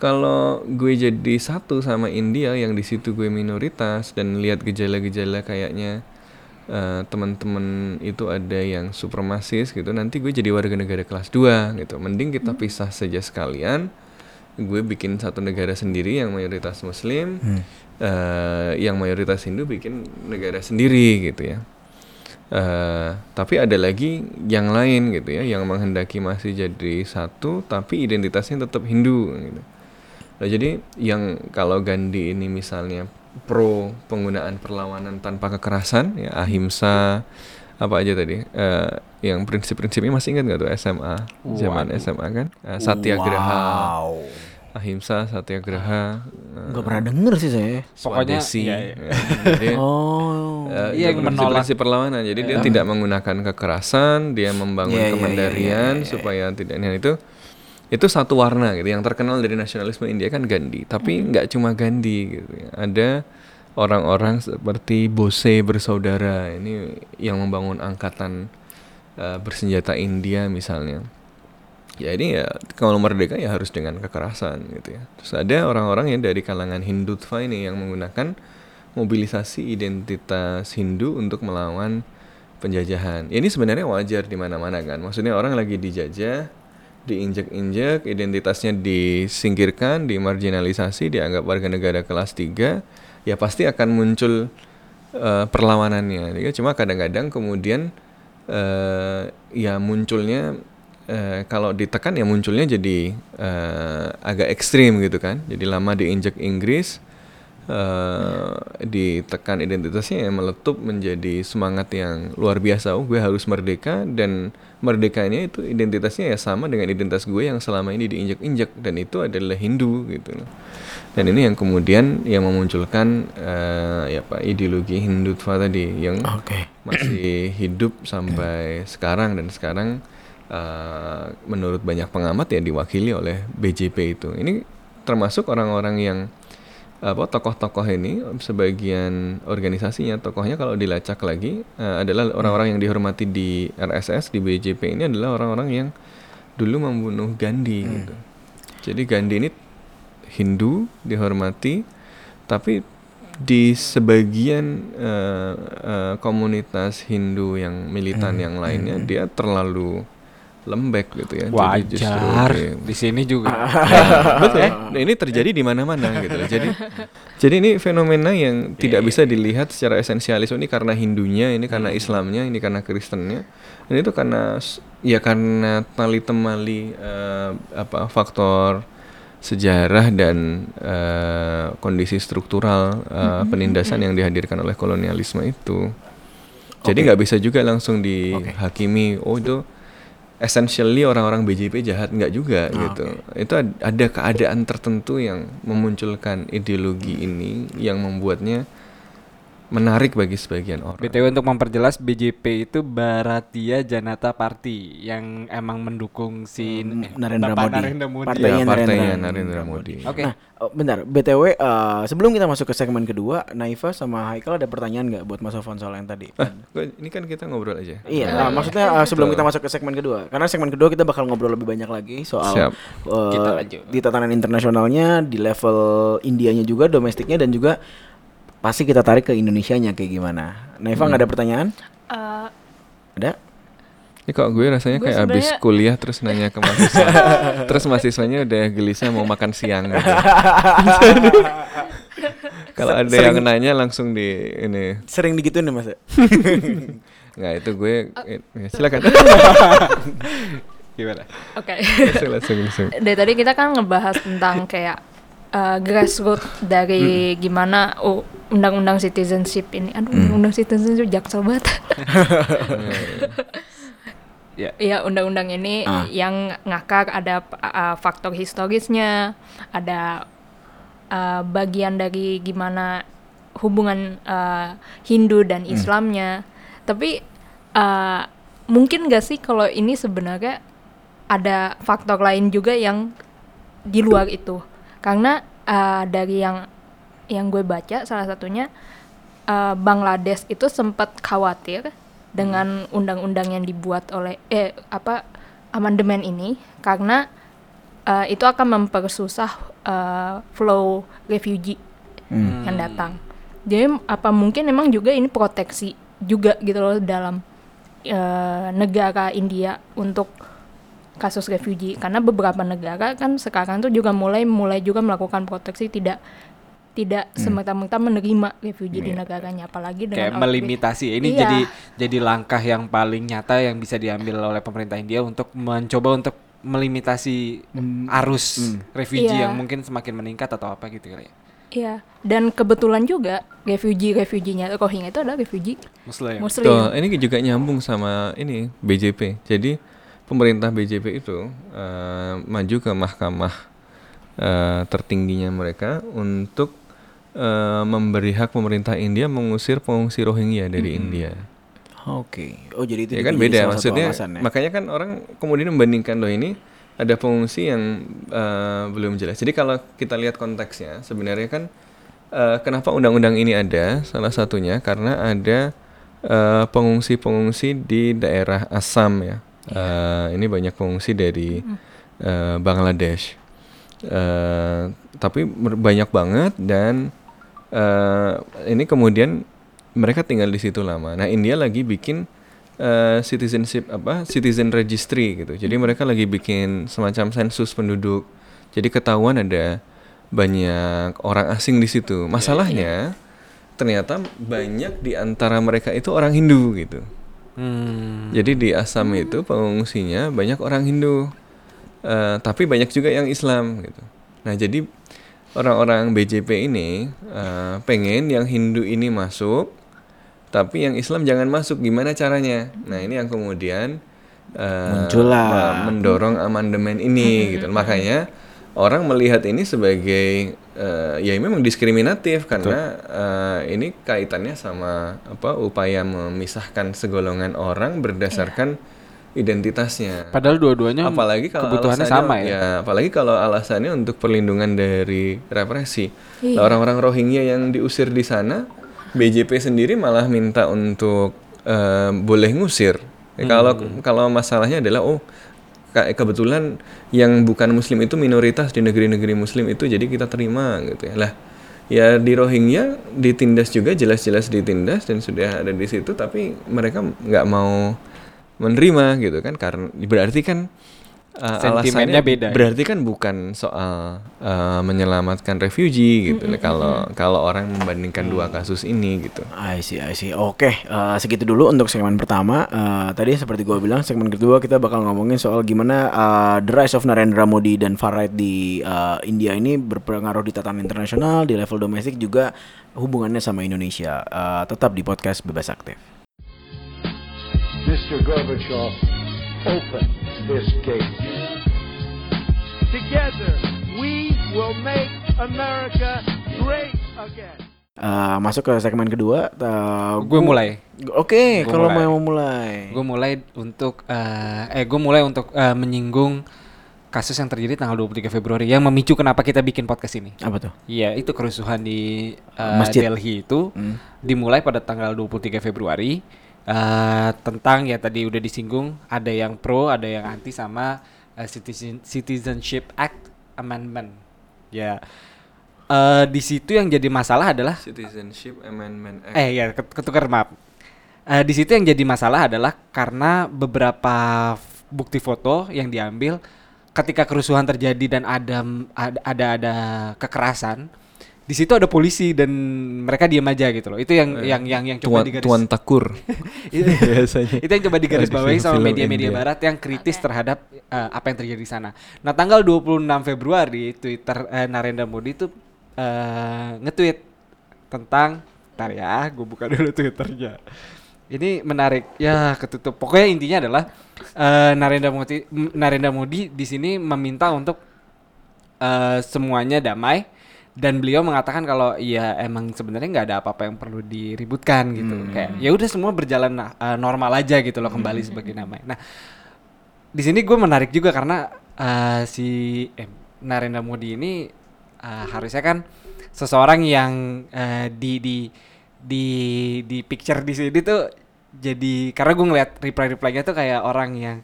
Speaker 3: kalau gue jadi satu sama India yang di situ gue minoritas dan lihat gejala-gejala kayaknya eh, teman-teman itu ada yang supremasis gitu nanti gue jadi warga negara kelas 2 gitu. Mending kita pisah saja sekalian. Gue bikin satu negara sendiri yang mayoritas muslim eh, yang mayoritas Hindu bikin negara sendiri gitu ya. Eh, tapi ada lagi yang lain gitu ya yang menghendaki masih jadi satu tapi identitasnya tetap Hindu gitu. Nah, jadi yang kalau Gandhi ini misalnya pro penggunaan perlawanan tanpa kekerasan ya ahimsa apa aja tadi Eh, yang prinsip-prinsipnya masih ingat nggak tuh SMA zaman
Speaker 4: Waduh.
Speaker 3: SMA kan Eh, satyagraha
Speaker 2: Wow.
Speaker 3: ahimsa satyagraha eh,
Speaker 2: Nggak pernah denger sih saya.
Speaker 4: Pokoknya,
Speaker 3: Swadesi,
Speaker 4: iya, iya.
Speaker 3: ya. Jadi, <laughs>
Speaker 2: Oh.
Speaker 3: Eh,
Speaker 4: Iya, yang menolak.
Speaker 3: prinsip-prinsip perlawanan. Jadi dia tidak menggunakan kekerasan, dia membangun
Speaker 2: Iya, iya, iya,
Speaker 3: kemandirian
Speaker 2: iya, iya,
Speaker 3: supaya tidak nah itu itu satu warna gitu. Yang terkenal dari nasionalisme India kan Gandhi, tapi nggak cuma Gandhi gitu. Ada orang-orang seperti Bose bersaudara ini yang membangun angkatan eh, bersenjata India misalnya. Ya ini ya kalau merdeka ya harus dengan kekerasan gitu ya. Terus ada orang-orang yang dari kalangan Hindutva ini yang menggunakan mobilisasi identitas Hindu untuk melawan penjajahan. Ya, ini sebenarnya wajar di mana-mana kan. Maksudnya orang lagi dijajah, diinjek-injek, identitasnya disingkirkan, dimarginalisasi, dianggap warga negara kelas 3, ya pasti akan muncul eh, perlawanannya. Ya, cuma kadang-kadang kemudian eh, ya munculnya eh, kalau ditekan ya munculnya jadi eh, agak ekstrim gitu kan. Jadi lama diinjek Inggris, eh, ditekan identitasnya ya meletup menjadi semangat yang luar biasa. Oh, gue harus merdeka dan merdekanya itu identitasnya ya sama dengan identitas gue yang selama ini diinjak-injak dan itu adalah Hindu gitu loh. Dan ini yang kemudian yang memunculkan eh, ya Pak ideologi Hindutva tadi yang
Speaker 2: Oke. <clears throat>
Speaker 3: masih hidup sampai sekarang dan sekarang eh, menurut banyak pengamat ya diwakili oleh BJP itu. Ini termasuk orang-orang yang apa tokoh-tokoh ini sebagian organisasinya tokohnya kalau dilacak lagi eh, adalah orang-orang yang dihormati di RSS di BJP ini adalah orang-orang yang dulu membunuh Gandhi gitu. Jadi Gandhi ini Hindu dihormati tapi di sebagian eh, eh, komunitas Hindu yang militan yang lainnya dia terlalu lembek gitu ya. Jadi justru
Speaker 4: Wajar.
Speaker 3: dia-
Speaker 4: Di sini juga. <laughs>
Speaker 3: Betul. Nah, ini terjadi di mana-mana gitu loh. Jadi <laughs> jadi ini fenomena yang tidak bisa dilihat secara esensialis. Oh, ini karena Hindunya, ini karena Islamnya, ini karena Kristennya. Dan itu karena ya karena tali temali eh, apa faktor sejarah dan eh, kondisi struktural eh, penindasan yang dihadirkan oleh kolonialisme itu. Jadi nggak bisa juga langsung dihakimi. Oh itu essentially orang-orang BJP jahat nggak juga gitu. Itu ad- ada keadaan tertentu yang memunculkan ideologi ini yang membuatnya menarik bagi sebagian orang.
Speaker 4: BTW untuk memperjelas BJP itu Bharatiya Janata Party yang emang mendukung si
Speaker 2: Hmm, Narendra
Speaker 4: Bapak
Speaker 2: Modi.
Speaker 4: Narendra Modi.
Speaker 2: Partainya
Speaker 3: Ya, partainya
Speaker 2: Narendra
Speaker 3: Narendra Modi.
Speaker 4: Oke.
Speaker 2: Nah, oh, bentar, BTW eh, sebelum kita masuk ke segmen kedua, Naifa sama Haikal ada pertanyaan nggak buat Mas Sofwan soal yang tadi?
Speaker 3: Ah, ini kan kita ngobrol aja.
Speaker 2: Iya, ah, maksudnya ah, sebelum kita masuk ke segmen kedua, karena segmen kedua kita bakal ngobrol lebih banyak lagi soal
Speaker 3: Siap.
Speaker 2: eh,
Speaker 4: Kita lanjut.
Speaker 2: di tatanan internasionalnya, di level Indianya juga, domestiknya dan juga pasti kita tarik ke Indonesianya kayak gimana. Naifa nggak ada pertanyaan?
Speaker 5: Eh,
Speaker 2: Ada?
Speaker 3: Ini kok gue rasanya
Speaker 5: Gue
Speaker 3: kayak abis
Speaker 5: sebenarnya-
Speaker 3: kuliah terus nanya ke mahasiswa. <laughs> terus mahasiswanya udah gelisah mau makan siang gitu. <laughs> Kalau ada yang nanya langsung di ini.
Speaker 2: Sering digituin nih Mas? <laughs>
Speaker 3: Nggak itu gue ya, silakan.
Speaker 4: Gimana?
Speaker 5: Oke.
Speaker 3: langsung, langsung.
Speaker 5: Dari tadi kita kan ngebahas tentang kayak uh, grassroots dari gimana oh, undang-undang citizenship ini. Aduh, undang-undang citizenship jaksel banget. <laughs>
Speaker 4: Ya.
Speaker 5: Iya, undang-undang ini
Speaker 2: Ah.
Speaker 5: yang ngakar ada uh, faktor historisnya, ada uh, bagian dari gimana hubungan uh, Hindu dan Islamnya. Tapi uh, mungkin gak sih kalau ini sebenarnya ada faktor lain juga yang di luar itu? Karena uh, dari yang yang gue baca salah satunya uh, Bangladesh itu sempat khawatir dengan undang-undang yang dibuat oleh eh apa amandemen ini karena uh, itu akan mempersusah uh, flow refugee yang datang. Jadi apa mungkin emang juga ini proteksi juga gitu loh dalam uh, negara India untuk kasus refugee karena beberapa negara kan sekarang tuh juga mulai mulai juga melakukan proteksi tidak tidak semerta-merta menerima refugee di negaranya apalagi dengan
Speaker 4: Kayak
Speaker 5: outbreak.
Speaker 4: melimitasi. Ini
Speaker 5: Iya.
Speaker 4: jadi jadi langkah yang paling nyata yang bisa diambil oleh pemerintah India untuk mencoba untuk melimitasi arus refugee
Speaker 5: Iya.
Speaker 4: yang mungkin semakin meningkat atau apa gitu kali ya.
Speaker 5: Iya, dan kebetulan juga refugee-refuginya Rohingya itu adalah refugee
Speaker 4: Muslim.
Speaker 5: Muslim.
Speaker 3: Tuh, ini juga nyambung sama ini BJP. Jadi pemerintah BJP itu eh, maju ke mahkamah eh, tertingginya mereka untuk eh, memberi hak pemerintah India mengusir pengungsi Rohingya dari India.
Speaker 2: Oke. Oh jadi itu
Speaker 3: Ya kan beda maksudnya.
Speaker 2: alasan ya?
Speaker 3: Makanya kan orang kemudian membandingkan loh ini ada pengungsi yang eh, belum jelas. Jadi kalau kita lihat konteksnya sebenarnya kan eh, kenapa undang-undang ini ada? Salah satunya karena ada eh, pengungsi-pengungsi di daerah Assam ya. Eh, ini banyak pengungsi dari eh, Bangladesh. Eh, tapi banyak banget dan eh, ini kemudian mereka tinggal di situ lama. Nah India lagi bikin eh, citizenship apa citizen registry gitu. Jadi mereka lagi bikin semacam sensus penduduk. Jadi ketahuan ada banyak orang asing di situ. Masalahnya ternyata banyak di antara mereka itu orang Hindu gitu.
Speaker 4: Hmm.
Speaker 3: Jadi di Assam itu pengungsinya banyak orang Hindu, Eh, tapi banyak juga yang Islam gitu. Nah jadi orang-orang BJP ini eh, pengen yang Hindu ini masuk, tapi yang Islam jangan masuk. Gimana caranya? Nah ini yang kemudian eh,
Speaker 2: Muncullah.
Speaker 3: me- mendorong amandemen ini gitu. Makanya orang melihat ini sebagai eh, ya memang diskriminatif karena eh, ini kaitannya sama apa upaya memisahkan segolongan orang berdasarkan identitasnya.
Speaker 4: Padahal dua-duanya
Speaker 3: apalagi kalau
Speaker 4: kebutuhannya
Speaker 3: alasannya-
Speaker 4: sama ya.
Speaker 3: apalagi kalau alasannya untuk perlindungan dari represi.
Speaker 5: Iya.
Speaker 3: Lah, orang-orang Rohingya yang diusir di sana, BJP sendiri malah minta untuk eh, boleh ngusir. Ya, Kalau kalau masalahnya adalah oh kebetulan yang bukan muslim itu minoritas di negeri-negeri muslim itu jadi kita terima gitu ya. Lah ya di Rohingya ditindas juga jelas-jelas ditindas dan sudah ada di situ tapi mereka nggak mau menerima gitu kan karena berarti kan uh,
Speaker 4: Sentimennya
Speaker 3: alasannya
Speaker 4: beda ya?
Speaker 3: berarti kan bukan soal uh, menyelamatkan refugee gitu kalau kalau orang membandingkan dua kasus ini gitu
Speaker 2: I see, I see. Oke, eh, segitu dulu untuk segmen pertama. Eh, tadi seperti gue bilang, segmen kedua kita bakal ngomongin soal gimana eh, the rise of Narendra Modi dan far right di eh, India ini berpengaruh di tatanan internasional, di level domestik juga hubungannya sama Indonesia. Eh, tetap di podcast Bebas Aktif.
Speaker 6: Mr. Gorbachev, open this gate.
Speaker 7: Together, we will make America great again.
Speaker 2: Eh, masuk ke segmen kedua. eh,
Speaker 4: Gue mulai.
Speaker 2: Oke,
Speaker 4: Gua
Speaker 2: kalau mau mulai.
Speaker 4: Gue mulai untuk eh eh gue mulai untuk eh, menyinggung kasus yang terjadi tanggal 23 Februari yang memicu kenapa kita bikin podcast ini.
Speaker 2: Apa tuh?
Speaker 4: Iya, itu kerusuhan di eh,
Speaker 2: Masjid.
Speaker 4: Delhi itu
Speaker 2: Hmm.
Speaker 4: dimulai pada tanggal 23 Februari eh tentang ya tadi udah disinggung ada yang pro, ada yang anti sama eh, Citizen Citizenship Act Amendment. Ya. eh di situ yang jadi masalah adalah
Speaker 3: Citizenship Amendment Act.
Speaker 4: Eh ya ket- ketukar maaf. Eh, di situ yang jadi masalah adalah karena beberapa bukti foto yang diambil ketika kerusuhan terjadi dan ada ada ada, ada kekerasan di situ ada polisi dan mereka diam aja gitu loh. Itu yang
Speaker 3: Eh,
Speaker 4: yang yang yang coba
Speaker 3: Tuan,
Speaker 4: digaris
Speaker 3: Tuan Takur. <laughs>
Speaker 4: itu,
Speaker 3: biasanya.
Speaker 4: itu yang coba digaris
Speaker 3: Di
Speaker 4: bawahi sama media-media barat yang kritis terhadap eh, apa yang terjadi di sana. Nah, tanggal 26 Februari Twitter eh, Narendra Modi itu eh, nge-tweet tentang Ntar ya, gue buka dulu Twitternya. Ini menarik. Ya, ketutup. Pokoknya intinya adalah eh, Narendra Modi Narendra Modi di sini meminta untuk eh, semuanya damai dan beliau mengatakan kalau ya emang sebenarnya nggak ada apa-apa yang perlu diributkan gitu. Kayak ya udah semua berjalan eh, normal aja gitu loh kembali sebagai damai nah di sini gue menarik juga karena eh, si eh, Narendra Modi ini eh, harusnya kan seseorang yang eh, di di di di picture di sini tuh jadi karena gue ngeliat reply reply-nya tuh kayak orang yang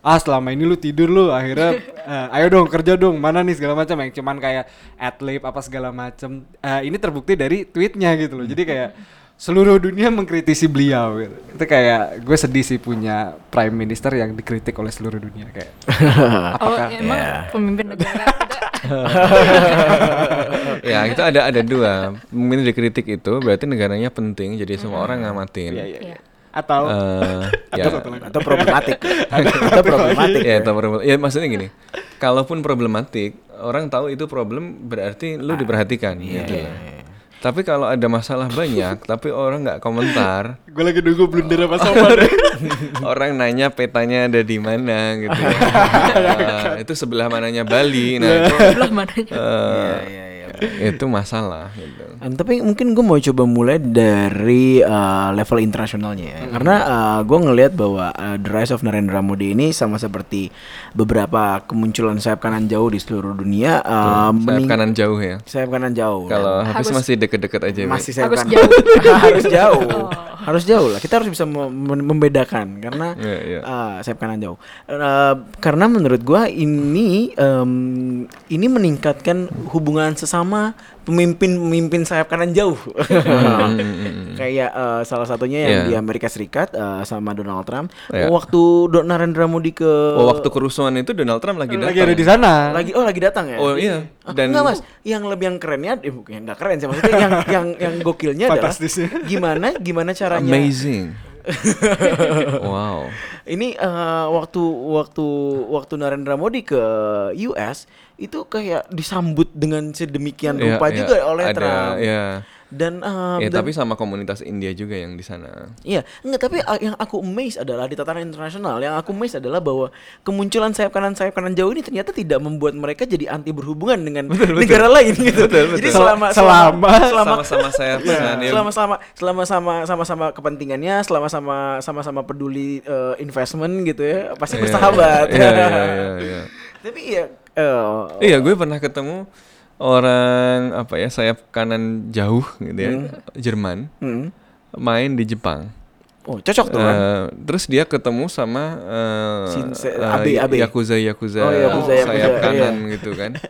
Speaker 4: ah selama ini lu tidur lu akhirnya <laughs> eh, ayo dong kerja dong mana nih segala macam yang cuman kayak adlib apa segala macam Eh, ini terbukti dari tweetnya gitu loh jadi kayak <laughs> seluruh dunia mengkritisi beliau gitu. itu kayak gue sedih sih punya prime minister yang dikritik oleh seluruh dunia kayak <laughs>
Speaker 5: Oh,
Speaker 4: apakah
Speaker 5: emang
Speaker 2: Ya.
Speaker 5: pemimpin negara
Speaker 3: ya itu ada ada dua. Mungkin dikritik itu berarti negaranya penting jadi semua orang ngamatin.
Speaker 4: Iya, iya,
Speaker 5: Iya.
Speaker 4: Iya. atau
Speaker 3: Eh, <laughs> ya,
Speaker 2: Atau problematik. <laughs> Atau problematik.
Speaker 3: ya, atau <laughs> problem- ya maksudnya gini. Kalaupun problematik, orang tahu itu problem berarti lu diperhatikan gitu. loh. Tapi kalau ada masalah banyak, tapi orang nggak komentar,
Speaker 4: gue lagi nunggu blunder apa sama
Speaker 3: orang nanya petanya ada di mana gitu. Ah, itu sebelah mananya Bali, nah itu,
Speaker 5: sebelah mananya.
Speaker 2: Iya, iya.
Speaker 3: Itu masalah gitu.
Speaker 2: Um, tapi mungkin gue mau coba mulai dari uh, level internasionalnya ya. Karena uh, gue ngelihat bahwa uh, the rise of Narendra Modi ini sama seperti beberapa kemunculan sayap kanan jauh di seluruh dunia. Uh,
Speaker 3: Sayap
Speaker 2: mening-
Speaker 3: kanan jauh ya.
Speaker 2: sayap kanan jauh.
Speaker 3: Kalau habis
Speaker 5: Harus-
Speaker 3: masih deket-deket aja.
Speaker 2: Masih sayap
Speaker 5: Harus
Speaker 2: kanan.
Speaker 5: jauh. <laughs>
Speaker 2: harus jauh. Harus jauh lah. Kita harus bisa mem- mem- membedakan karena
Speaker 3: Iya, iya.
Speaker 2: uh, sayap kanan jauh. Uh, karena menurut gua ini um, ini meningkatkan hubungan sesama pemimpin-pemimpin sayap kanan jauh. Kayak uh, salah satunya yang
Speaker 3: Hmm, Iya.
Speaker 2: di Amerika Serikat uh, sama Donald Trump.
Speaker 3: Iya.
Speaker 2: Waktu Do Narendra Modi ke
Speaker 3: Oh, waktu kerusuhan itu Donald Trump lagi datang.
Speaker 4: lagi ada di sana
Speaker 2: lagi oh lagi datang ya?
Speaker 3: Oh iya.
Speaker 2: Ah,
Speaker 3: Dan
Speaker 2: enggak mas, yang lebih yang kerennya, eh, bukan yang nggak keren sih maksudnya yang <laughs> yang yang gokilnya adalah gimana gimana caranya
Speaker 3: amazing. <laughs> wow.
Speaker 2: ini eh, waktu waktu waktu Narendra Modi ke US itu kayak disambut dengan sedemikian
Speaker 3: Iya,
Speaker 2: rupa
Speaker 3: iya.
Speaker 2: juga oleh
Speaker 3: Ada,
Speaker 2: Trump
Speaker 3: Iya.
Speaker 2: dan eh,
Speaker 3: Ya,
Speaker 2: dan-
Speaker 3: tapi sama komunitas India juga yang di sana.
Speaker 2: Iya, enggak tapi uh, yang aku amazed adalah di tataran internasional, yang aku amazed adalah bahwa kemunculan sayap kanan sayap kanan jauh ini ternyata tidak membuat mereka jadi anti berhubungan dengan negara lain gitu. Jadi selama selama selama
Speaker 3: Sama-sama saya
Speaker 2: Iya,
Speaker 3: pesan ya.
Speaker 2: selama selama selama sama sama-sama kepentingannya, selama sama sama-sama peduli eh, investment gitu ya, pasti
Speaker 3: Iya,
Speaker 2: bersahabat.
Speaker 3: Iya, iya, iya, <laughs> iya.
Speaker 2: Tapi ya eh,
Speaker 3: Iya, gue pernah ketemu orang apa ya sayap kanan jauh gitu ya, Jerman,
Speaker 2: hmm.
Speaker 3: main di Jepang.
Speaker 2: Oh, cocok tuh kan.
Speaker 3: Terus dia ketemu sama eh,
Speaker 2: Shin- se-
Speaker 3: eh,
Speaker 2: Abe, Abe.
Speaker 3: yakuza yakuza,
Speaker 2: Oh, Yakuza,
Speaker 3: sayap
Speaker 2: Yakuza,
Speaker 3: kanan
Speaker 2: iya.
Speaker 3: gitu kan. <laughs>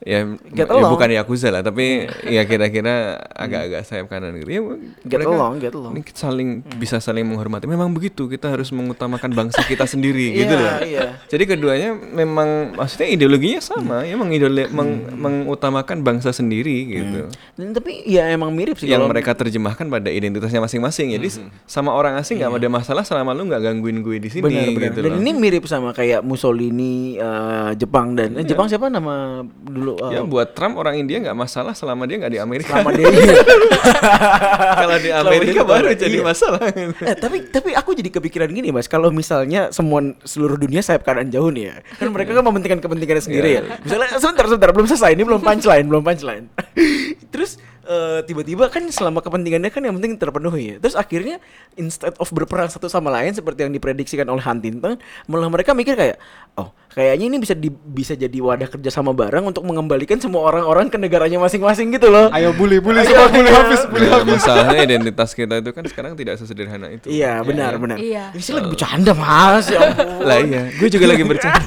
Speaker 3: ya,
Speaker 2: Get
Speaker 3: ya bukan yakuza lah, tapi ya kira-kira agak-agak sayap kanan gitu. Ya,
Speaker 2: Get
Speaker 3: mereka
Speaker 2: along, get along.
Speaker 3: Ini saling bisa saling menghormati. Memang begitu, kita harus mengutamakan bangsa kita sendiri
Speaker 2: Iya, <laughs>
Speaker 3: gitu loh.
Speaker 2: iya.
Speaker 3: Jadi keduanya memang maksudnya ideologinya sama, ya mengidole- meng- mengutamakan bangsa sendiri gitu.
Speaker 2: Dan tapi ya emang mirip sih
Speaker 3: yang
Speaker 2: kalau-
Speaker 3: mereka terjemahkan pada identitasnya masing-masing. Jadi sama orang asing nggak ada masalah selama lu nggak gangguin gue di sini
Speaker 2: Benar, benar.
Speaker 3: gitu
Speaker 2: Dan
Speaker 3: loh.
Speaker 2: ini mirip sama kayak Mussolini eh, Jepang dan eh, Jepang siapa nama dulu lu uh,
Speaker 3: Ya buat Trump orang India nggak masalah selama dia nggak di Amerika.
Speaker 2: selama dia <laughs>
Speaker 3: Kalau di
Speaker 2: Selama
Speaker 3: Amerika
Speaker 2: dia
Speaker 3: baru
Speaker 2: iya.
Speaker 3: jadi masalah.
Speaker 2: eh, tapi tapi aku jadi kepikiran gini mas kalau misalnya semua seluruh dunia sayap kanan jauh nih ya kan mereka kan mementingkan kepentingannya sendiri ya misalnya sebentar sebentar belum selesai ini belum <laughs> punchline belum punchline <laughs> terus eh, tiba-tiba kan selama kepentingannya kan yang penting terpenuhi ya terus akhirnya instead of berperang satu sama lain seperti yang diprediksikan oleh Huntington malah mereka mikir kayak oh kayaknya ini bisa di, bisa jadi wadah kerjasama bareng untuk mengembalikan semua orang-orang ke negaranya masing-masing gitu loh
Speaker 4: Ayo bully bully
Speaker 2: Ayo,
Speaker 4: semua bully habis bully
Speaker 3: Ya,
Speaker 4: habis.
Speaker 3: masalahnya identitas kita itu kan sekarang tidak sesederhana itu.
Speaker 2: Iya benar benar.
Speaker 5: Iya.
Speaker 2: Ini sih lagi bercanda mas ya ampun.
Speaker 3: Lah iya, gue juga lagi bercanda.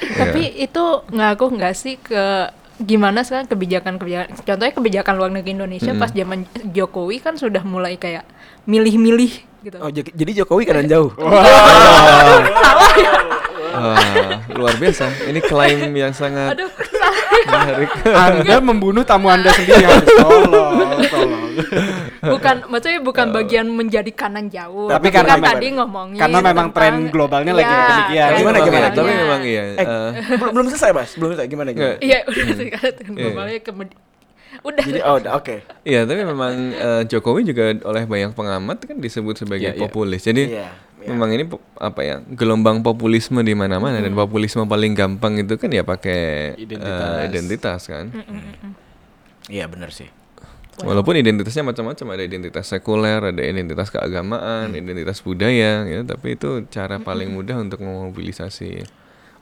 Speaker 5: Tapi itu ngaruh nggak sih ke gimana sekarang kebijakan-kebijakan contohnya kebijakan luar negeri Indonesia pas zaman Jokowi kan sudah mulai kayak milih-milih gitu.
Speaker 2: Oh jadi Jokowi kanan jauh. <laughs>
Speaker 5: Salah ya.
Speaker 3: Wah, luar biasa. Ini klaim yang sangat
Speaker 5: Aduh,
Speaker 3: menarik.
Speaker 4: Anda membunuh tamu Anda sendiri <laughs> harus tolong, tolong. <laughs>
Speaker 5: bukan <laughs> maksudnya bukan bagian menjadi kanan jauh.
Speaker 4: Tapi
Speaker 5: kan
Speaker 4: karena memang-
Speaker 5: tadi ngomongin
Speaker 4: karena memang tren globalnya lagi
Speaker 5: Iya,
Speaker 4: demikian.
Speaker 2: Gimana, gimana?
Speaker 5: globalnya.
Speaker 3: Tapi memang iya.
Speaker 2: Eh,
Speaker 3: eh,
Speaker 2: belum belum selesai mas, belum selesai gimana gimana?
Speaker 5: Iya, udah sekarang tren
Speaker 3: Iya.
Speaker 5: globalnya udah
Speaker 2: Jadi oh udah, oke.
Speaker 3: Iya, tapi memang eh, Jokowi juga oleh banyak pengamat kan disebut sebagai
Speaker 4: Iya, iya.
Speaker 3: populis. Jadi
Speaker 2: Iya, iya.
Speaker 3: memang ini apa ya gelombang populisme di mana-mana dan populisme paling gampang itu kan ya pakai
Speaker 4: Identitas.
Speaker 3: identitas kan.
Speaker 2: Iya benar sih.
Speaker 3: Walaupun identitasnya macam-macam, ada identitas sekuler, ada identitas keagamaan, identitas budaya, ya, tapi itu cara paling mudah untuk memobilisasi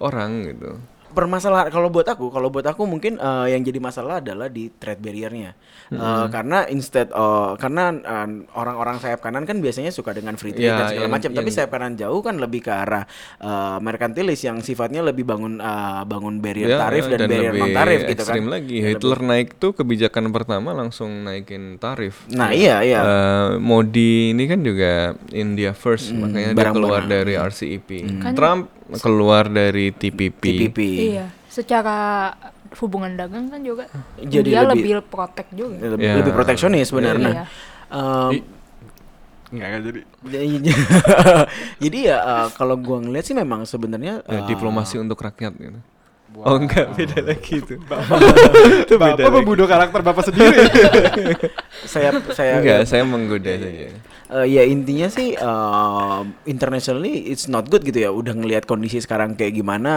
Speaker 3: orang gitu.
Speaker 2: Permasalahan kalau buat aku, kalau buat aku mungkin eh, yang jadi masalah adalah di trade barriernya. Eh, karena instead oh, karena eh, orang-orang sayap kanan kan biasanya suka dengan free trade
Speaker 3: Ya,
Speaker 2: dan segala
Speaker 3: yang-
Speaker 2: macam, tapi
Speaker 3: yang-
Speaker 2: sayap kanan jauh kan lebih ke arah eh, merkantilis yang sifatnya lebih bangun eh, bangun barrier
Speaker 3: Ya,
Speaker 2: tarif
Speaker 3: ya,
Speaker 2: dan, barrier
Speaker 3: lebih
Speaker 2: non tarif gitu kan.
Speaker 3: ekstrim lagi.
Speaker 2: Dan
Speaker 3: Hitler
Speaker 2: lebih-
Speaker 3: naik tuh kebijakan pertama langsung naikin tarif.
Speaker 2: Nah iya iya.
Speaker 3: Eh, Modi ini kan juga India first,
Speaker 2: Hmm,
Speaker 3: makanya dia keluar dari RCEP.
Speaker 5: Kan-
Speaker 3: Trump keluar dari TPP.
Speaker 2: TPP.
Speaker 5: Iya, secara hubungan dagang kan juga
Speaker 2: Jadi
Speaker 5: dia
Speaker 2: lebih-
Speaker 5: lebih, protek juga.
Speaker 2: Lebih,
Speaker 3: Ya.
Speaker 2: lebih proteksionis sebenarnya.
Speaker 5: Iya.
Speaker 2: Em,
Speaker 4: Enggak enggak jadi. <laughs>
Speaker 2: jadi ya eh, kalau gua ngeliat sih memang sebenarnya
Speaker 3: Ya,
Speaker 2: eh,
Speaker 3: diplomasi untuk rakyat gitu. Oh enggak, beda lagi itu. <laughs>
Speaker 4: Bapak membunuh karakter Bapak sendiri. <laughs>
Speaker 2: saya saya
Speaker 3: Enggak, saya menggoda saja.
Speaker 2: Eh, ya intinya sih eh, internationally it's not good gitu ya. Udah ngelihat kondisi sekarang kayak gimana,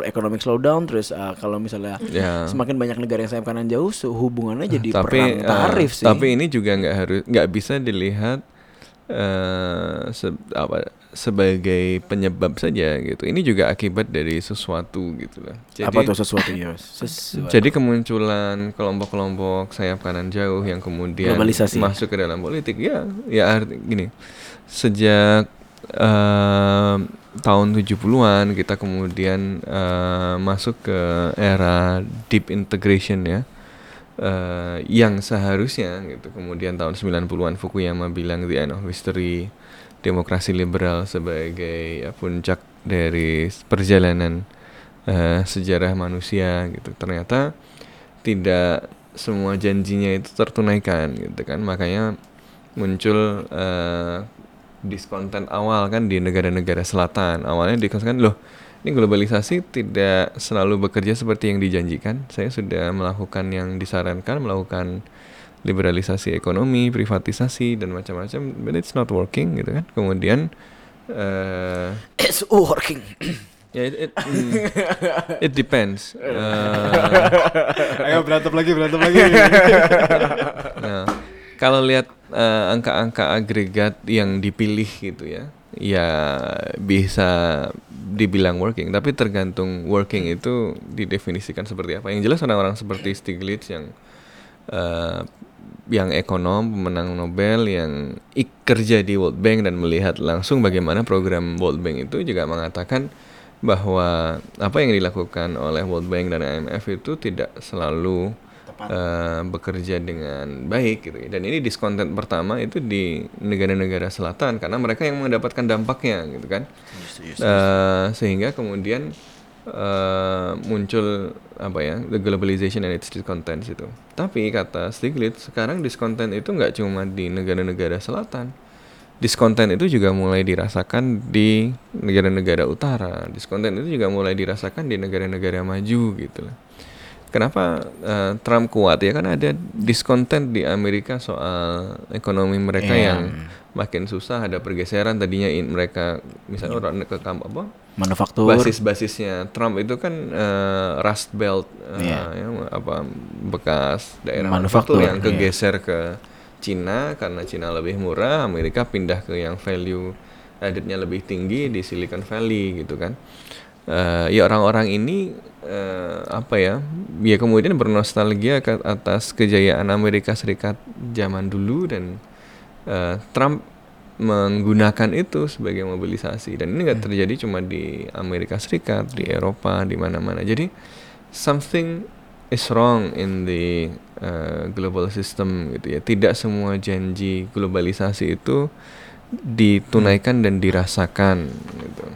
Speaker 2: eh, economic slowdown, terus eh, kalau misalnya
Speaker 3: Ya.
Speaker 2: semakin banyak negara yang sayap kanan jauh, hubungannya jadi
Speaker 3: tapi
Speaker 2: perang tarif sih.
Speaker 3: tapi ini juga nggak harus nggak bisa dilihat eh se- apa sebagai penyebab saja gitu. Ini juga akibat dari sesuatu gitu lah jadi
Speaker 2: apa tuh sesuatu? Ya? Sesuatu.
Speaker 3: jadi kemunculan kelompok-kelompok sayap kanan jauh yang kemudian
Speaker 2: Globalisasi.
Speaker 3: masuk ke dalam politik. Ya ya arti gini. Sejak eh, tahun 70-an kita kemudian eh, masuk ke era deep integration ya. Eh, yang seharusnya gitu. Kemudian tahun 90-an Fukuyama bilang the end of history demokrasi liberal sebagai ya, puncak dari perjalanan eh, sejarah manusia gitu. Ternyata tidak semua janjinya itu tertunaikan gitu kan. Makanya muncul eh, diskonten awal kan di negara-negara selatan. Awalnya diskonten loh ini globalisasi tidak selalu bekerja seperti yang dijanjikan. Saya sudah melakukan yang disarankan melakukan liberalisasi ekonomi privatisasi dan macam-macam but it's not working gitu kan kemudian eh
Speaker 2: It's working. <coughs>
Speaker 3: ya it, it, mm, it depends Eh, <laughs>
Speaker 4: Ayo berantem lagi, berantem lagi. <laughs>
Speaker 3: Nah, kalau lihat eh, angka-angka agregat yang dipilih gitu ya, ya bisa dibilang working, tapi tergantung working itu didefinisikan seperti apa. Yang jelas orang-orang seperti Stiglitz yang eh, yang ekonom, pemenang Nobel, yang ik- kerja di World Bank dan melihat langsung bagaimana program World Bank itu juga mengatakan bahwa apa yang dilakukan oleh World Bank dan IMF itu tidak selalu eh, bekerja dengan baik gitu ya. Dan ini diskonten pertama itu di negara-negara selatan karena mereka yang mendapatkan dampaknya gitu kan. Eh, sehingga kemudian eh, muncul apa ya the globalization and its discontents itu. Tapi kata Stiglitz sekarang discontent itu nggak cuma di negara-negara selatan, diskonten itu juga mulai dirasakan di negara-negara utara. Diskonten itu juga mulai dirasakan di negara-negara maju gitu loh. Kenapa eh, Trump kuat? Ya kan ada diskonten di Amerika soal ekonomi mereka
Speaker 2: Iya.
Speaker 3: yang makin susah ada pergeseran. Tadinya in- mereka misalnya orang ke kamp apa
Speaker 2: Manufaktur.
Speaker 3: basis-basisnya Trump itu kan eh, Rust Belt eh,
Speaker 2: Iya.
Speaker 3: ya, apa bekas daerah
Speaker 2: Manufaktur,
Speaker 3: manufaktur yang
Speaker 2: iya.
Speaker 3: kegeser ke Cina karena Cina lebih murah Amerika pindah ke yang value addednya lebih tinggi di Silicon Valley gitu kan Eh, ya orang-orang ini eh, apa ya ya kemudian bernostalgia ke atas kejayaan Amerika Serikat zaman dulu dan eh, Trump menggunakan itu sebagai mobilisasi. Dan ini nggak terjadi cuma di Amerika Serikat di Eropa di mana-mana. Jadi something is wrong in the uh, global system gitu ya. Tidak semua janji globalisasi itu ditunaikan dan dirasakan gitu.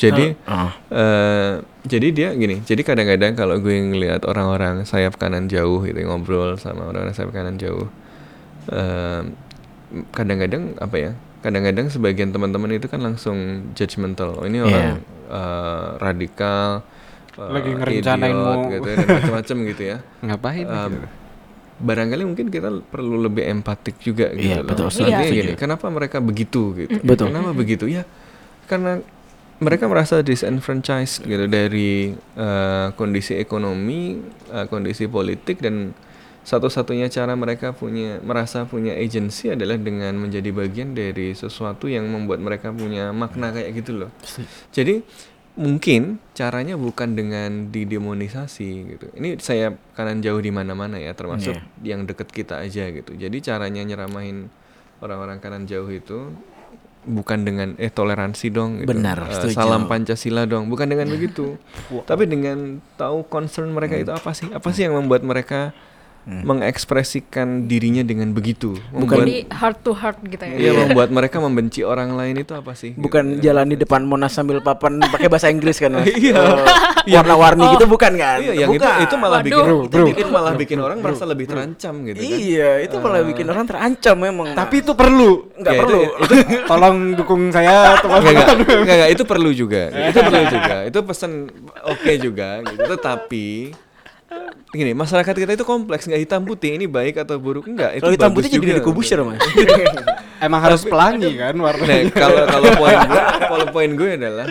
Speaker 3: Jadi
Speaker 2: Ah.
Speaker 3: eh, jadi dia gini jadi kadang-kadang kalau gue ngelihat orang-orang sayap kanan jauh gitu ngobrol sama orang-orang sayap kanan jauh eh, kadang-kadang apa ya kadang-kadang sebagian teman-teman itu kan langsung judgmental oh ini orang eh, radikal eh,
Speaker 4: Lagi ngerencanain
Speaker 3: idiot,
Speaker 4: mau-
Speaker 3: gitu ya, dan macam-macam gitu ya <laughs>
Speaker 4: Ngapain?
Speaker 3: Um,
Speaker 4: gitu?
Speaker 3: barangkali mungkin kita perlu lebih empatik juga gitu
Speaker 2: Iya,
Speaker 3: loh.
Speaker 2: betul, setuju.
Speaker 3: gini, kenapa mereka begitu gitu?
Speaker 2: Betul.
Speaker 3: Kenapa begitu? Ya, karena mereka merasa disenfranchised gitu dari eh, kondisi ekonomi, eh, kondisi politik dan satu-satunya cara mereka punya merasa punya agency adalah dengan menjadi bagian dari sesuatu yang membuat mereka punya makna kayak gitu loh. Jadi mungkin caranya bukan dengan didemonisasi gitu. Ini saya kanan jauh di mana-mana ya, termasuk yang deket kita aja gitu. Jadi caranya nyeramahin orang-orang kanan jauh itu bukan dengan eh toleransi dong gitu.
Speaker 2: Benar, setuju.
Speaker 3: salam Pancasila dong, bukan dengan <laughs> begitu. Tapi dengan tahu concern mereka itu apa sih? Apa sih yang membuat mereka mengekspresikan dirinya dengan begitu? Membuat,
Speaker 5: Jadi heart to heart gitu ya.
Speaker 3: Iya, membuat mereka membenci orang lain itu apa sih?
Speaker 2: Bukan
Speaker 3: Gitu.
Speaker 2: jalan di depan Monas sambil papan pakai bahasa Inggris kan Mas? <laughs>
Speaker 3: Iya.
Speaker 2: Oh, Warna-warni gitu bukan kan?
Speaker 3: Iya, yang itu
Speaker 2: bukan.
Speaker 3: itu malah bikin
Speaker 5: Waduh.
Speaker 3: itu bikin malah bikin orang merasa lebih terancam gitu kan.
Speaker 2: Iya, itu malah bikin orang terancam memang.
Speaker 4: Tapi itu perlu.
Speaker 2: nggak
Speaker 3: Ya, itu-
Speaker 2: perlu.
Speaker 3: Itu, <laughs>
Speaker 4: Tolong dukung saya
Speaker 3: Enggak,
Speaker 4: teman-teman.
Speaker 3: enggak, enggak, enggak, itu perlu juga. Itu perlu juga. Itu pesan oke juga gitu. Tetapi gini, masyarakat kita itu kompleks, nggak hitam putih ini baik atau buruk enggak. Itu
Speaker 2: Kalau hitam putih jadi
Speaker 3: juga,
Speaker 2: Corbuzier,
Speaker 3: gitu.
Speaker 2: Mas. <laughs>
Speaker 4: Emang harus pelangi kan
Speaker 3: Nah,
Speaker 4: warnanya.
Speaker 3: kalau kalau poin gue, kalau poin gue adalah